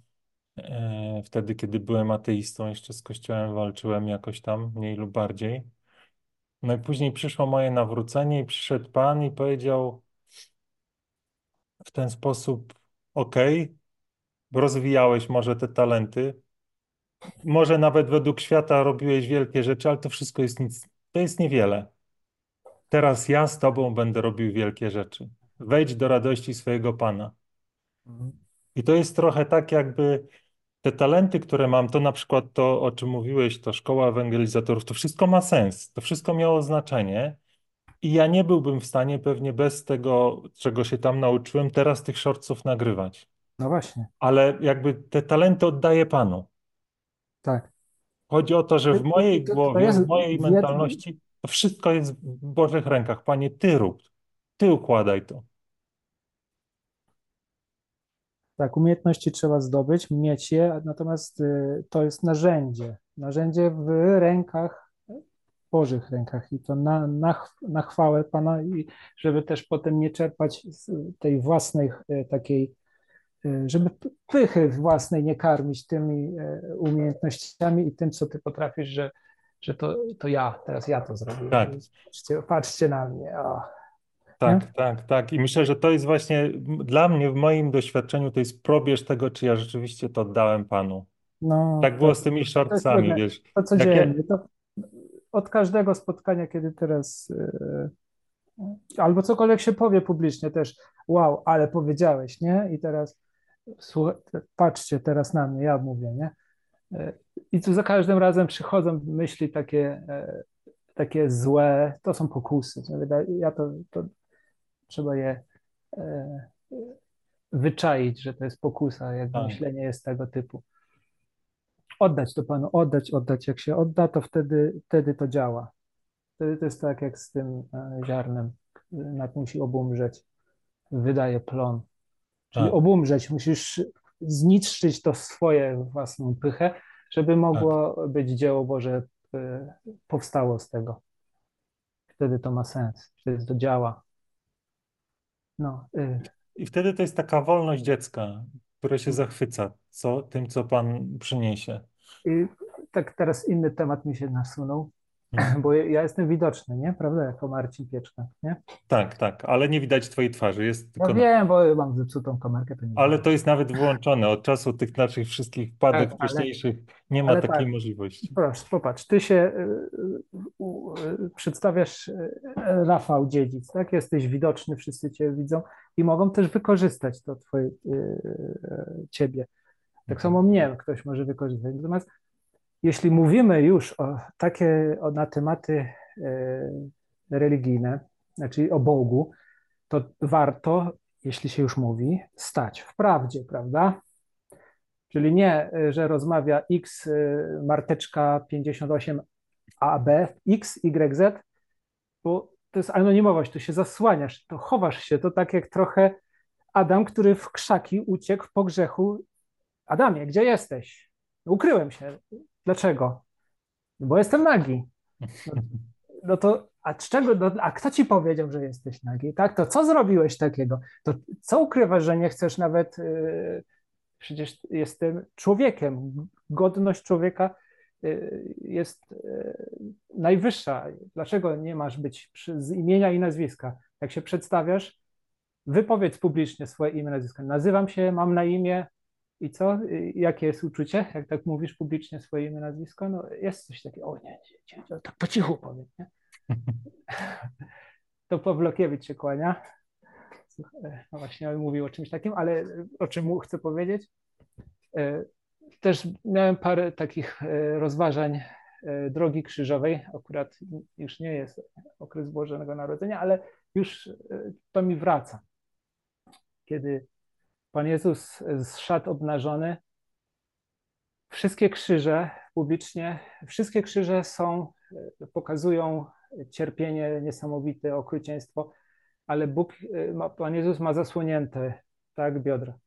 E, Wtedy, kiedy byłem ateistą, jeszcze z Kościołem walczyłem jakoś tam, mniej lub bardziej. No i później przyszło moje nawrócenie i przyszedł Pan i powiedział w ten sposób, okej, rozwijałeś może te talenty, może nawet według świata robiłeś wielkie rzeczy, ale to wszystko jest nic, to jest niewiele. Teraz ja z Tobą będę robił wielkie rzeczy. Wejdź do radości swojego Pana. I to jest trochę tak, jakby te talenty, które mam, to na przykład to, o czym mówiłeś, to szkoła ewangelizatorów, to wszystko ma sens, to wszystko miało znaczenie, I ja nie byłbym w stanie pewnie bez tego, czego się tam nauczyłem, teraz tych shortsów nagrywać. No właśnie, Ale jakby te talenty oddaję Panu. tak. Chodzi o to, że w mojej to- to głowie, jest w mojej mentalności to wszystko jest w Bożych rękach. Panie, Ty rób, Ty układaj to. Tak, umiejętności trzeba zdobyć, mieć je, natomiast y, to jest narzędzie. Narzędzie w rękach, Bożych rękach i to na, na, na chwałę Pana i żeby też potem nie czerpać z tej własnej y, takiej, y, żeby pychy własnej nie karmić tymi umiejętnościami i tym, co Ty potrafisz, że, że to, to ja, teraz ja to zrobiłem. Tak. Patrzcie, patrzcie na mnie. O. Tak, tak, tak. I myślę, że to jest właśnie dla mnie, w moim doświadczeniu, to jest probierz tego, czy ja rzeczywiście to oddałem Panu. No, Tak było to- z tymi shortsami, wiesz. To Jak codziennie. To od każdego spotkania, kiedy teraz e, albo cokolwiek się powie publicznie też, wow, ale powiedziałeś, nie? I teraz słuchaj, patrzcie teraz na mnie, ja mówię, nie? E, I tu za każdym razem przychodzą myśli takie, e, takie złe, to są pokusy. nie? Ja to, to trzeba je e, wyczaić, że to jest pokusa, jak Tak. myślenie jest tego typu. Oddać to Panu, oddać, oddać. Jak się odda, to wtedy, wtedy to działa. Wtedy to jest tak jak z tym e, ziarnem. Nad musi obumrzeć. Wydaje plon. Czyli Tak. obumrzeć, musisz zniszczyć to swoje własną pychę, żeby mogło być dzieło Boże e, powstało z tego. Wtedy to ma sens, wtedy to działa. No, y, I wtedy to jest taka wolność dziecka, które się zachwyca co, tym, co Pan przyniesie. i tak teraz inny temat mi się nasunął. Bo ja jestem widoczny, nie? Prawda? Jako Marcin Pieczka, nie? Tak, tak, ale nie widać Twojej twarzy. Jest Ja tylko... wiem, bo mam zepsutą kamerkę, to Ale to jest nawet wyłączone. Od czasu tych naszych wszystkich wpadek Tak, ale- wcześniejszych nie ma takiej tak. możliwości. Proszę, popatrz, ty się y, y, y, przedstawiasz y, Rafał Dziedzic, tak? Jesteś widoczny, wszyscy cię widzą i mogą też wykorzystać to twoje, y, y, ciebie. Tak samo mnie ktoś może wykorzystać. Natomiast jeśli mówimy już o takie o, na tematy y, religijne, znaczy o Bogu, to warto, jeśli się już mówi, stać w prawdzie, prawda? Czyli nie, y, że rozmawia X y, Marteczka 58 AB, X, YZ, bo to jest anonimowość, to się zasłaniasz, to chowasz się, to tak jak trochę Adam, który w krzaki uciekł po grzechu. Adamie, gdzie jesteś? Ukryłem się. Dlaczego? Bo jestem nagi. No, no to, a czego, no, a kto ci powiedział, że jesteś nagi? Tak, to co zrobiłeś takiego? To co ukrywasz, że nie chcesz nawet, yy, przecież jestem człowiekiem. Godność człowieka yy, jest yy, najwyższa. Dlaczego nie masz być przy, z imienia i nazwiska? Jak się przedstawiasz, wypowiedz publicznie swoje imię, nazwisko. Nazywam się, mam na imię i co? Y, Jakie jest uczucie, jak tak mówisz publicznie swoje imię, nazwisko? No jest coś takiego, o nie, nie, nie, nie tak po cichu powiem, nie? To Pawlokiewicz się kłania. Słuchaj, No właśnie, on mówił o czymś takim, ale o czym mu chcę powiedzieć? E, Też miałem parę takich e, rozważań e, drogi krzyżowej. Akurat już nie jest okres Bożego Narodzenia, ale już e, to mi wraca. Kiedy Pan Jezus zszedł obnażony, wszystkie krzyże publicznie, wszystkie krzyże są, e, pokazują cierpienie niesamowite, okrucieństwo, ale Bóg, e, Pan Jezus ma zasłonięte, tak, biodra.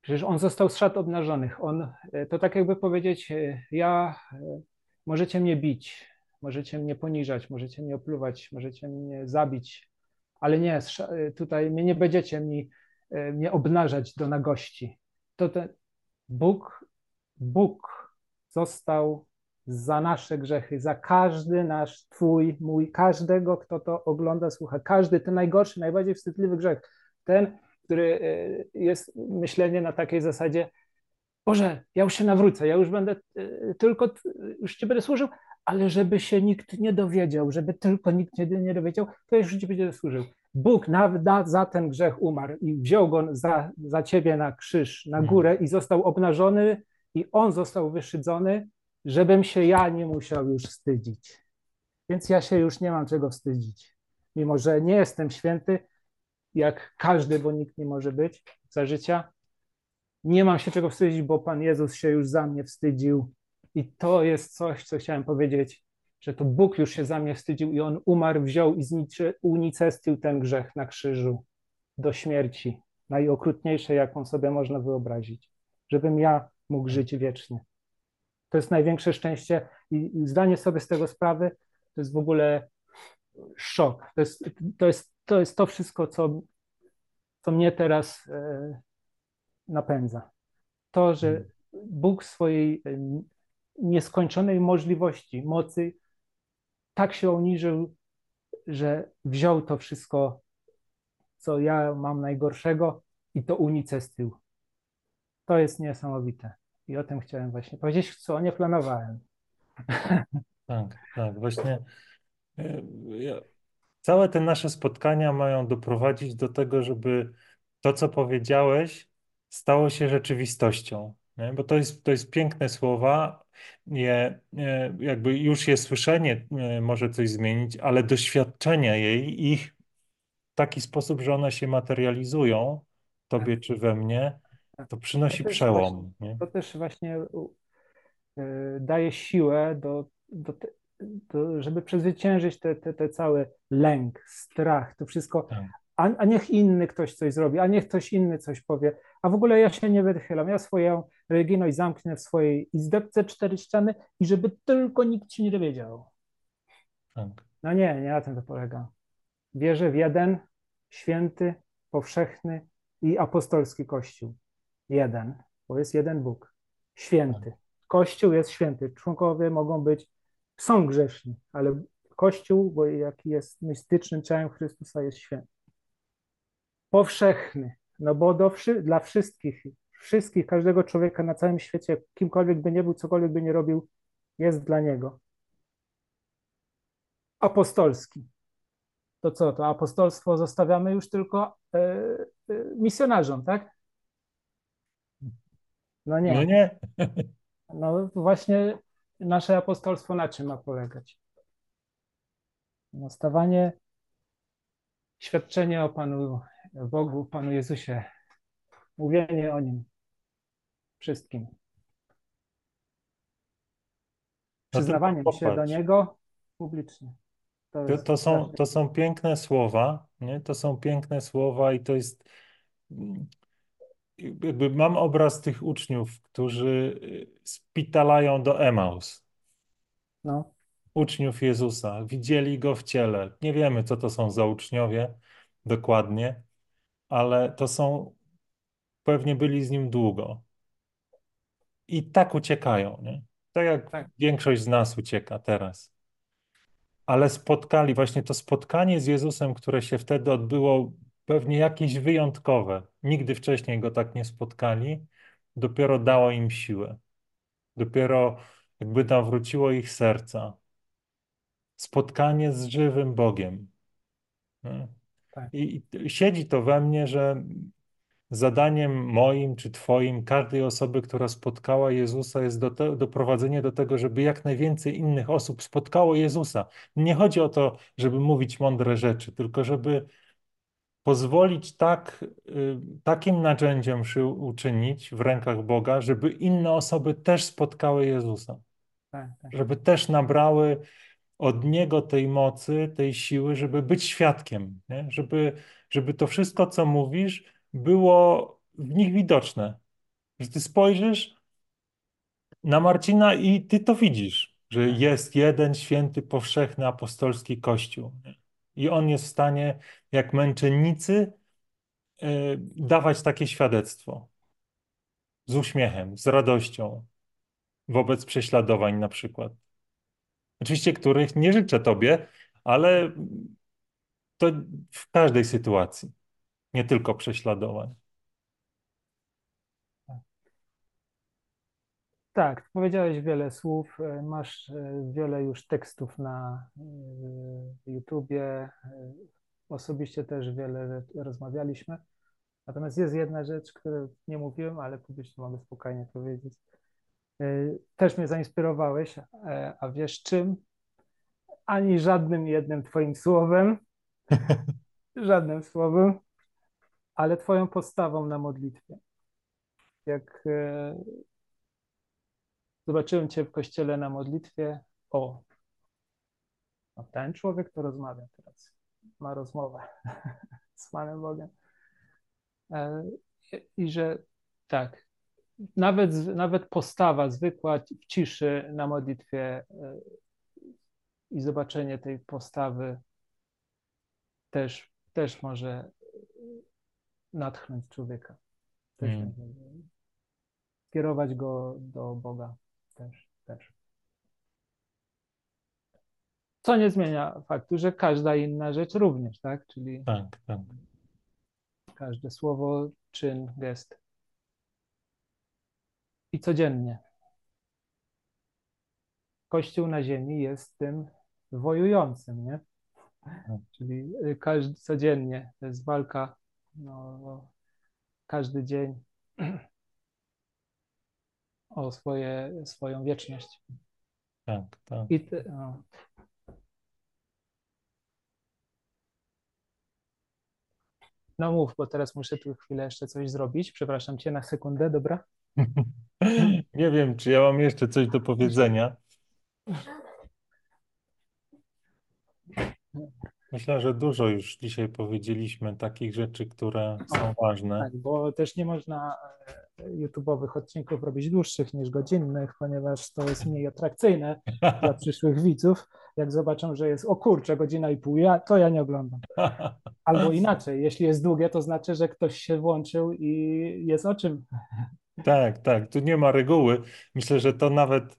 Przecież On został zszedł obnażonych. On, e, to tak jakby powiedzieć, ja, możecie mnie bić, możecie mnie poniżać, możecie mnie opluwać, możecie mnie zabić, ale nie, tutaj mnie nie będziecie mi, mnie obnażać do nagości. To ten Bóg, Bóg został za nasze grzechy, za każdy nasz, twój, mój, każdego, kto to ogląda, słucha, każdy, ten najgorszy, najbardziej wstydliwy grzech, ten, który e, jest myślenie na takiej zasadzie, Boże, ja już się nawrócę, ja już będę e, tylko, już Ci będę służył, ale żeby się nikt nie dowiedział, żeby tylko nikt nie, nie dowiedział, to już Ci będzie służył. Bóg nawet na, za ten grzech umarł i wziął go za, za Ciebie na krzyż, na Mhm. górę i został obnażony i On został wyszydzony, żebym się ja nie musiał już wstydzić. Więc ja się już nie mam czego wstydzić. mimo że nie jestem święty, jak każdy, bo nikt nie może być za życia. Nie mam się czego wstydzić, bo Pan Jezus się już za mnie wstydził. I to jest coś, co chciałem powiedzieć, że to Bóg już się za mnie wstydził i On umarł, wziął i unicestwił ten grzech na krzyżu do śmierci, najokrutniejszej, jaką sobie można wyobrazić, żebym ja mógł żyć wiecznie. To jest największe szczęście i zdanie sobie z tego sprawy to jest w ogóle szok. To jest to, jest, to, jest to wszystko, co, co mnie teraz e, napędza. To, że hmm. Bóg swojej e, nieskończonej możliwości, mocy tak się uniżył, że wziął to wszystko, co ja mam najgorszego i to unicestwił. To jest niesamowite. I o tym chciałem właśnie powiedzieć, co nie planowałem. Tak, tak, właśnie. E, całe te nasze spotkania mają doprowadzić do tego, żeby to, co powiedziałeś, stało się rzeczywistością. Nie? Bo to jest, to jest piękne słowa, je, jakby już je słyszenie e, może coś zmienić, ale doświadczenia jej, ich w taki sposób, że one się materializują, tobie czy we mnie, to przynosi to przełom. Właśnie, to też właśnie y, daje siłę do, do, do, żeby przezwyciężyć te, te, te cały lęk, strach, to wszystko. Tak. A, a, niech inny ktoś coś zrobi, a niech ktoś inny coś powie. A w ogóle ja się nie wychylam. Ja swoją religijność zamknę w swojej izdebce cztery ściany i żeby tylko nikt ci nie dowiedział. Tak. No nie, nie na tym to polega. Wierzę w jeden święty, powszechny i apostolski Kościół jeden, bo jest jeden Bóg, święty. Kościół jest święty. Członkowie mogą być, są grzeszni, ale Kościół, bo jaki jest mistycznym ciałem Chrystusa, jest święty. Powszechny, no bo do, dla wszystkich, wszystkich, każdego człowieka na całym świecie, kimkolwiek by nie był, cokolwiek by nie robił, jest dla niego. Apostolski. To co, to apostolstwo zostawiamy już tylko e, e, misjonarzom, tak? No nie. No nie. No właśnie nasze apostolstwo na czym ma polegać? No stawanie, świadczenie o Panu Bogu, Panu Jezusie, mówienie o Nim wszystkim. Przyznawanie no się do Niego publicznie. To, to, to, są, to są piękne słowa, nie? To są piękne słowa i to jest jakby mam obraz tych uczniów, którzy y, spitalają do Emaus. No. Uczniów Jezusa. Widzieli go w ciele. Nie wiemy, co to są za uczniowie dokładnie, ale to są, pewnie byli z nim długo. I tak uciekają, nie? Tak jak tak. większość z nas ucieka teraz. Ale spotkali, właśnie to spotkanie z Jezusem, które się wtedy odbyło, pewnie jakieś wyjątkowe. Nigdy wcześniej go tak nie spotkali, dopiero dało im siłę. Dopiero jakby nawróciło ich serca. Spotkanie z żywym Bogiem. Tak. I, I siedzi to we mnie, że zadaniem moim czy Twoim, każdej osoby, która spotkała Jezusa, jest do te, doprowadzenie do tego, żeby jak najwięcej innych osób spotkało Jezusa. Nie chodzi o to, żeby mówić mądre rzeczy, tylko żeby pozwolić tak, y, takim narzędziem się uczynić w rękach Boga, żeby inne osoby też spotkały Jezusa. Tak, tak. Żeby też nabrały od Niego tej mocy, tej siły, żeby być świadkiem, nie? Żeby, żeby to wszystko, co mówisz, było w nich widoczne. Że ty spojrzysz na Marcina i ty to widzisz, że tak. jest jeden święty, powszechny, apostolski Kościół. Nie? I on jest w stanie, jak męczennicy, e, dawać takie świadectwo. Z uśmiechem, z radością wobec prześladowań na przykład. Oczywiście, których nie życzę tobie, ale to w każdej sytuacji, nie tylko prześladowań. Tak, powiedziałeś wiele słów, e, masz e, wiele już tekstów na e, YouTubie, osobiście też wiele rozmawialiśmy. Natomiast jest jedna rzecz, której nie mówiłem, ale publicznie mogę spokojnie powiedzieć. Też mnie zainspirowałeś, a wiesz czym? Ani żadnym jednym Twoim słowem, żadnym słowem, ale Twoją postawą na modlitwie. Jak e, zobaczyłem Cię w kościele na modlitwie, o, no ten człowiek to rozmawia teraz, ma rozmowę z Panem Bogiem. E, I że tak, nawet, nawet postawa zwykła w ciszy na modlitwie e, i zobaczenie tej postawy też, też może natchnąć człowieka. Też Mm. Kierować go do Boga też, też. Co nie zmienia faktu, że każda inna rzecz również, tak? Czyli Tak, tak. każde słowo, czyn, gest. I codziennie. Kościół na ziemi jest tym wojującym, nie? Czyli y, każdy codziennie to jest walka, no, każdy dzień o swoje, swoją wieczność. Tak, tak. I te, no. no mów, bo teraz muszę tu chwilę jeszcze coś zrobić. Przepraszam cię na sekundę, dobra? Nie wiem, czy ja mam jeszcze coś do powiedzenia. Myślę, że dużo już dzisiaj powiedzieliśmy takich rzeczy, które są ważne. Tak, bo też nie można e, YouTube'owych odcinków robić dłuższych niż godzinnych, ponieważ to jest mniej atrakcyjne dla przyszłych widzów. Jak zobaczą, że jest o kurczę, godzina i pół, ja, to ja nie oglądam. Albo inaczej, jeśli jest długie, to znaczy, że ktoś się włączył i jest o czym. Tak, tak, tu nie ma reguły. Myślę, że to nawet.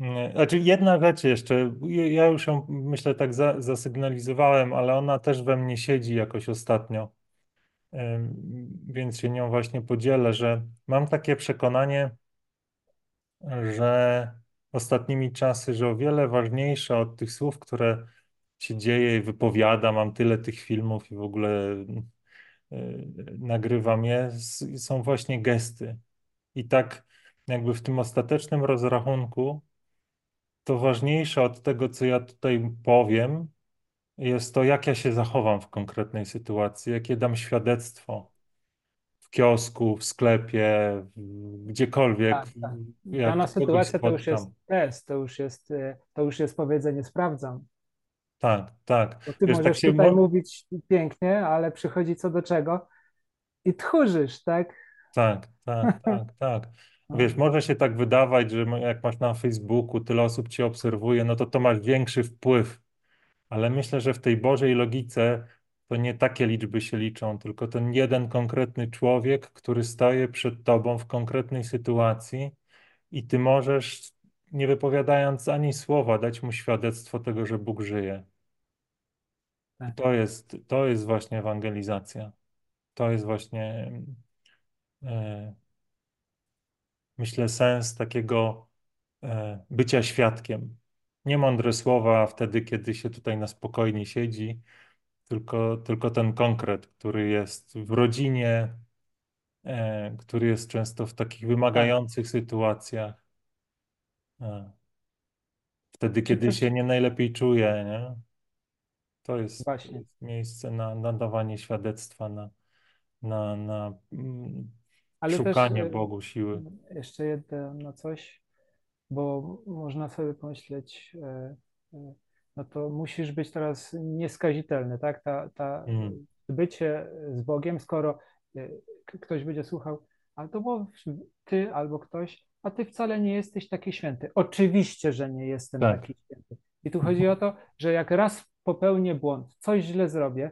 mm, Znaczy, jedna rzecz jeszcze, ja już ją myślę tak za, zasygnalizowałem, ale ona też we mnie siedzi jakoś ostatnio, więc się nią właśnie podzielę, że mam takie przekonanie, że ostatnimi czasy, że o wiele ważniejsze od tych słów, które się dzieje i wypowiada, mam tyle tych filmów i w ogóle y, nagrywam je, są właśnie gesty. I tak jakby w tym ostatecznym rozrachunku to ważniejsze od tego, co ja tutaj powiem, jest to, jak ja się zachowam w konkretnej sytuacji, jakie dam świadectwo w kiosku, w sklepie, gdziekolwiek, Tak, tak. Dana sytuacja to już jest test, to już jest, e, to już jest powiedzenie sprawdzam. Tak, tak. Bo ty Wiesz, tak możesz się tutaj mo- mówić pięknie, ale przychodzi co do czego i tchórzysz, tak? Tak, tak, tak, tak. Wiesz, może się tak wydawać, że jak masz na Facebooku, tyle osób cię obserwuje, no to to masz większy wpływ. Ale myślę, że w tej Bożej logice to nie takie liczby się liczą, tylko ten jeden konkretny człowiek, który staje przed tobą w konkretnej sytuacji i ty możesz, nie wypowiadając ani słowa, dać mu świadectwo tego, że Bóg żyje. Tak. to jest, to jest właśnie ewangelizacja. To jest właśnie, myślę, sens takiego e, bycia świadkiem. Nie mądre słowa wtedy, kiedy się tutaj na spokojnie siedzi, tylko, tylko ten konkret, który jest w rodzinie, e, który jest często w takich tak. wymagających sytuacjach. E, wtedy, kiedy się nie najlepiej czuje, nie? To jest, właśnie, miejsce na, na dawanie świadectwa, na, na, na mm, ale też szukanie e, Bogu siły. jeszcze jedno coś, bo można sobie pomyśleć, e, e, no to musisz być teraz nieskazitelny, tak? Ta, ta Mm, bycie z Bogiem, skoro e, ktoś będzie słuchał, ale to bo ty albo ktoś, a ty wcale nie jesteś taki święty. Oczywiście, że nie jestem tak. taki święty. I tu chodzi o to, że jak raz popełnię błąd, coś źle zrobię,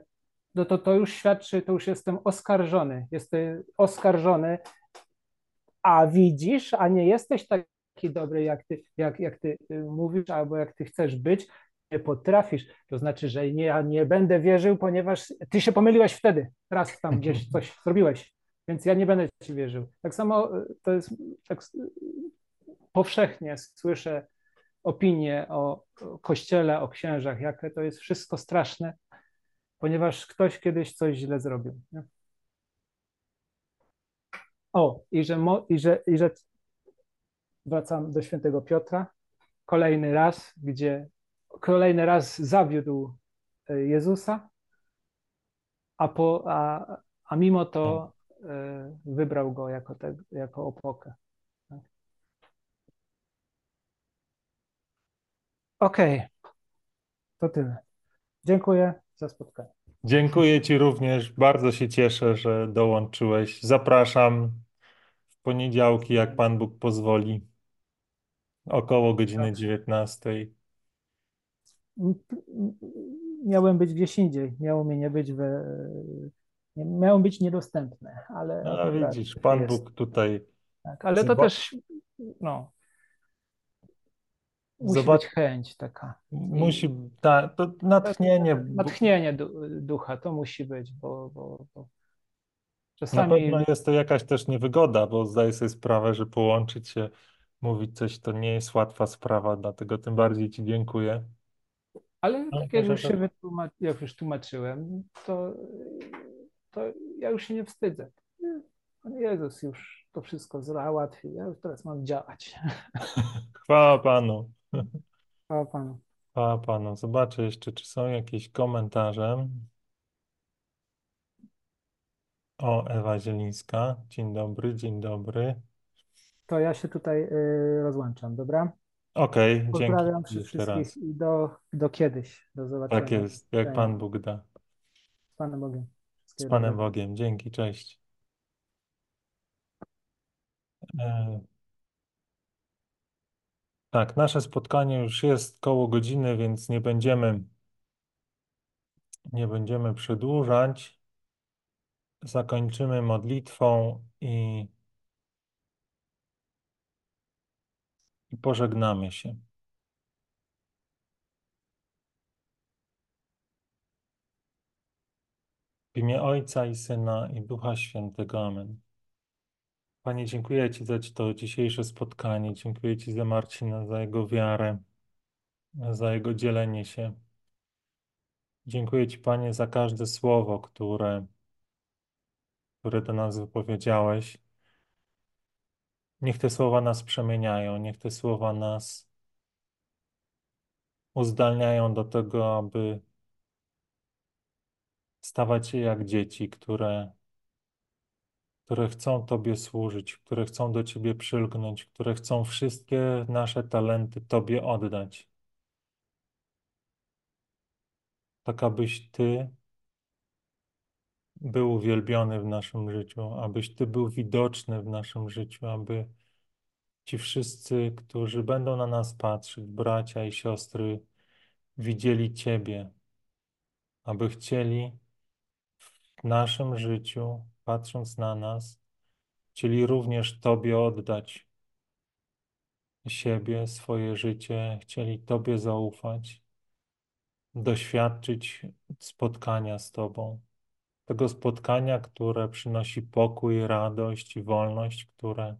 no to to już świadczy, to już jestem oskarżony. Jestem oskarżony, a widzisz, a nie jesteś taki dobry, jak ty, jak, jak ty y, mówisz, albo jak ty chcesz być, nie potrafisz. To znaczy, że nie, ja nie będę wierzył, ponieważ ty się pomyliłeś wtedy, raz tam gdzieś coś zrobiłeś, więc ja nie będę ci wierzył. Tak samo y, to jest, tak s- powszechnie słyszę opinie o Kościele, o księżach, jakie to jest wszystko straszne, ponieważ ktoś kiedyś coś źle zrobił. Nie? O, i że, mo, i, że, i że wracam do świętego Piotra, kolejny raz, gdzie kolejny raz zawiódł e, Jezusa, a, po, a, a mimo to e, wybrał go jako, te, jako opokę. Tak? Okej, okay. to tyle. Dziękuję za spotkanie. Dziękuję Ci również. Bardzo się cieszę, że dołączyłeś. Zapraszam w poniedziałki, jak Pan Bóg pozwoli, około godziny 19. Miałem być gdzieś indziej. Miało mnie nie być we, miało być niedostępne, ale. No, widzisz, Pan jest. Bóg tutaj. Tak, ale to też no, musi Zobacz, być chęć taka. Musi, ta, to natchnienie. Natchnienie ducha to musi być, bo, bo, bo czasami... Na pewno jest to jakaś też niewygoda, bo zdaję sobie sprawę, że połączyć się, mówić coś to nie jest łatwa sprawa, dlatego tym bardziej Ci dziękuję. Ale tak jak już się wytłumaczy, jak już tłumaczyłem, to, to ja już się nie wstydzę. Pan Jezus już to wszystko załatwił, ja już teraz mam działać. Chwała Panu. Chwała Panu. Panu. Zobaczę jeszcze, czy są jakieś komentarze. O, Ewa Zielińska. Dzień dobry, dzień dobry. To ja się tutaj y, rozłączam, dobra? Okej, okay, dzięki. Pozdrawiam wszystkich raz. i do, do kiedyś. Do zobaczenia. Tak jest, jak Pan Bóg da. Z Panem Bogiem. Z Panem Bogiem. Dzięki, cześć. E, tak, nasze spotkanie już jest koło godziny, więc nie będziemy, nie będziemy przedłużać. Zakończymy modlitwą i, i pożegnamy się. W imię Ojca i Syna i Ducha Świętego. Amen. Panie, dziękuję Ci za to dzisiejsze spotkanie. Dziękuję Ci za Marcina, za jego wiarę, za jego dzielenie się. Dziękuję Ci, Panie, za każde słowo, które, które do nas wypowiedziałeś. Niech te słowa nas przemieniają, niech te słowa nas uzdalniają do tego, aby stawać się jak dzieci, które które chcą Tobie służyć, które chcą do Ciebie przylgnąć, które chcą wszystkie nasze talenty Tobie oddać. Tak, abyś Ty był uwielbiony w naszym życiu, abyś Ty był widoczny w naszym życiu, aby ci wszyscy, którzy będą na nas patrzeć, bracia i siostry, widzieli Ciebie, aby chcieli w naszym życiu patrząc na nas, chcieli również Tobie oddać siebie, swoje życie, chcieli Tobie zaufać, doświadczyć spotkania z Tobą. Tego spotkania, które przynosi pokój, radość i wolność, które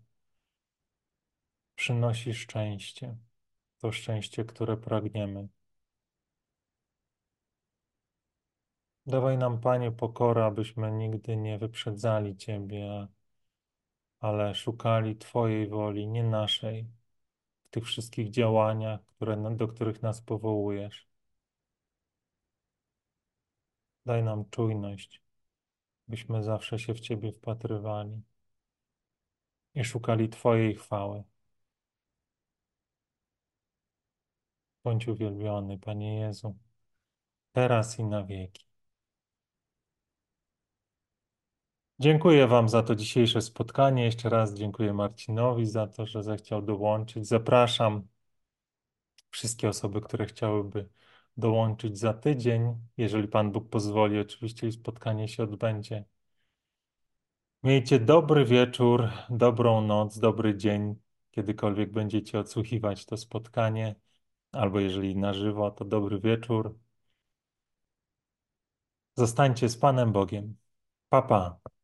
przynosi szczęście. To szczęście, które pragniemy. Dawaj nam, Panie, pokorę, abyśmy nigdy nie wyprzedzali Ciebie, ale szukali Twojej woli, nie naszej, w tych wszystkich działaniach, które, do których nas powołujesz. Daj nam czujność, byśmy zawsze się w Ciebie wpatrywali i szukali Twojej chwały. Bądź uwielbiony, Panie Jezu, teraz i na wieki. Dziękuję Wam za to dzisiejsze spotkanie. Jeszcze raz dziękuję Marcinowi za to, że zechciał dołączyć. Zapraszam wszystkie osoby, które chciałyby dołączyć za tydzień, jeżeli Pan Bóg pozwoli, oczywiście spotkanie się odbędzie. Miejcie dobry wieczór, dobrą noc, dobry dzień, kiedykolwiek będziecie odsłuchiwać to spotkanie, albo jeżeli na żywo, to dobry wieczór. Zostańcie z Panem Bogiem. Papa. Pa.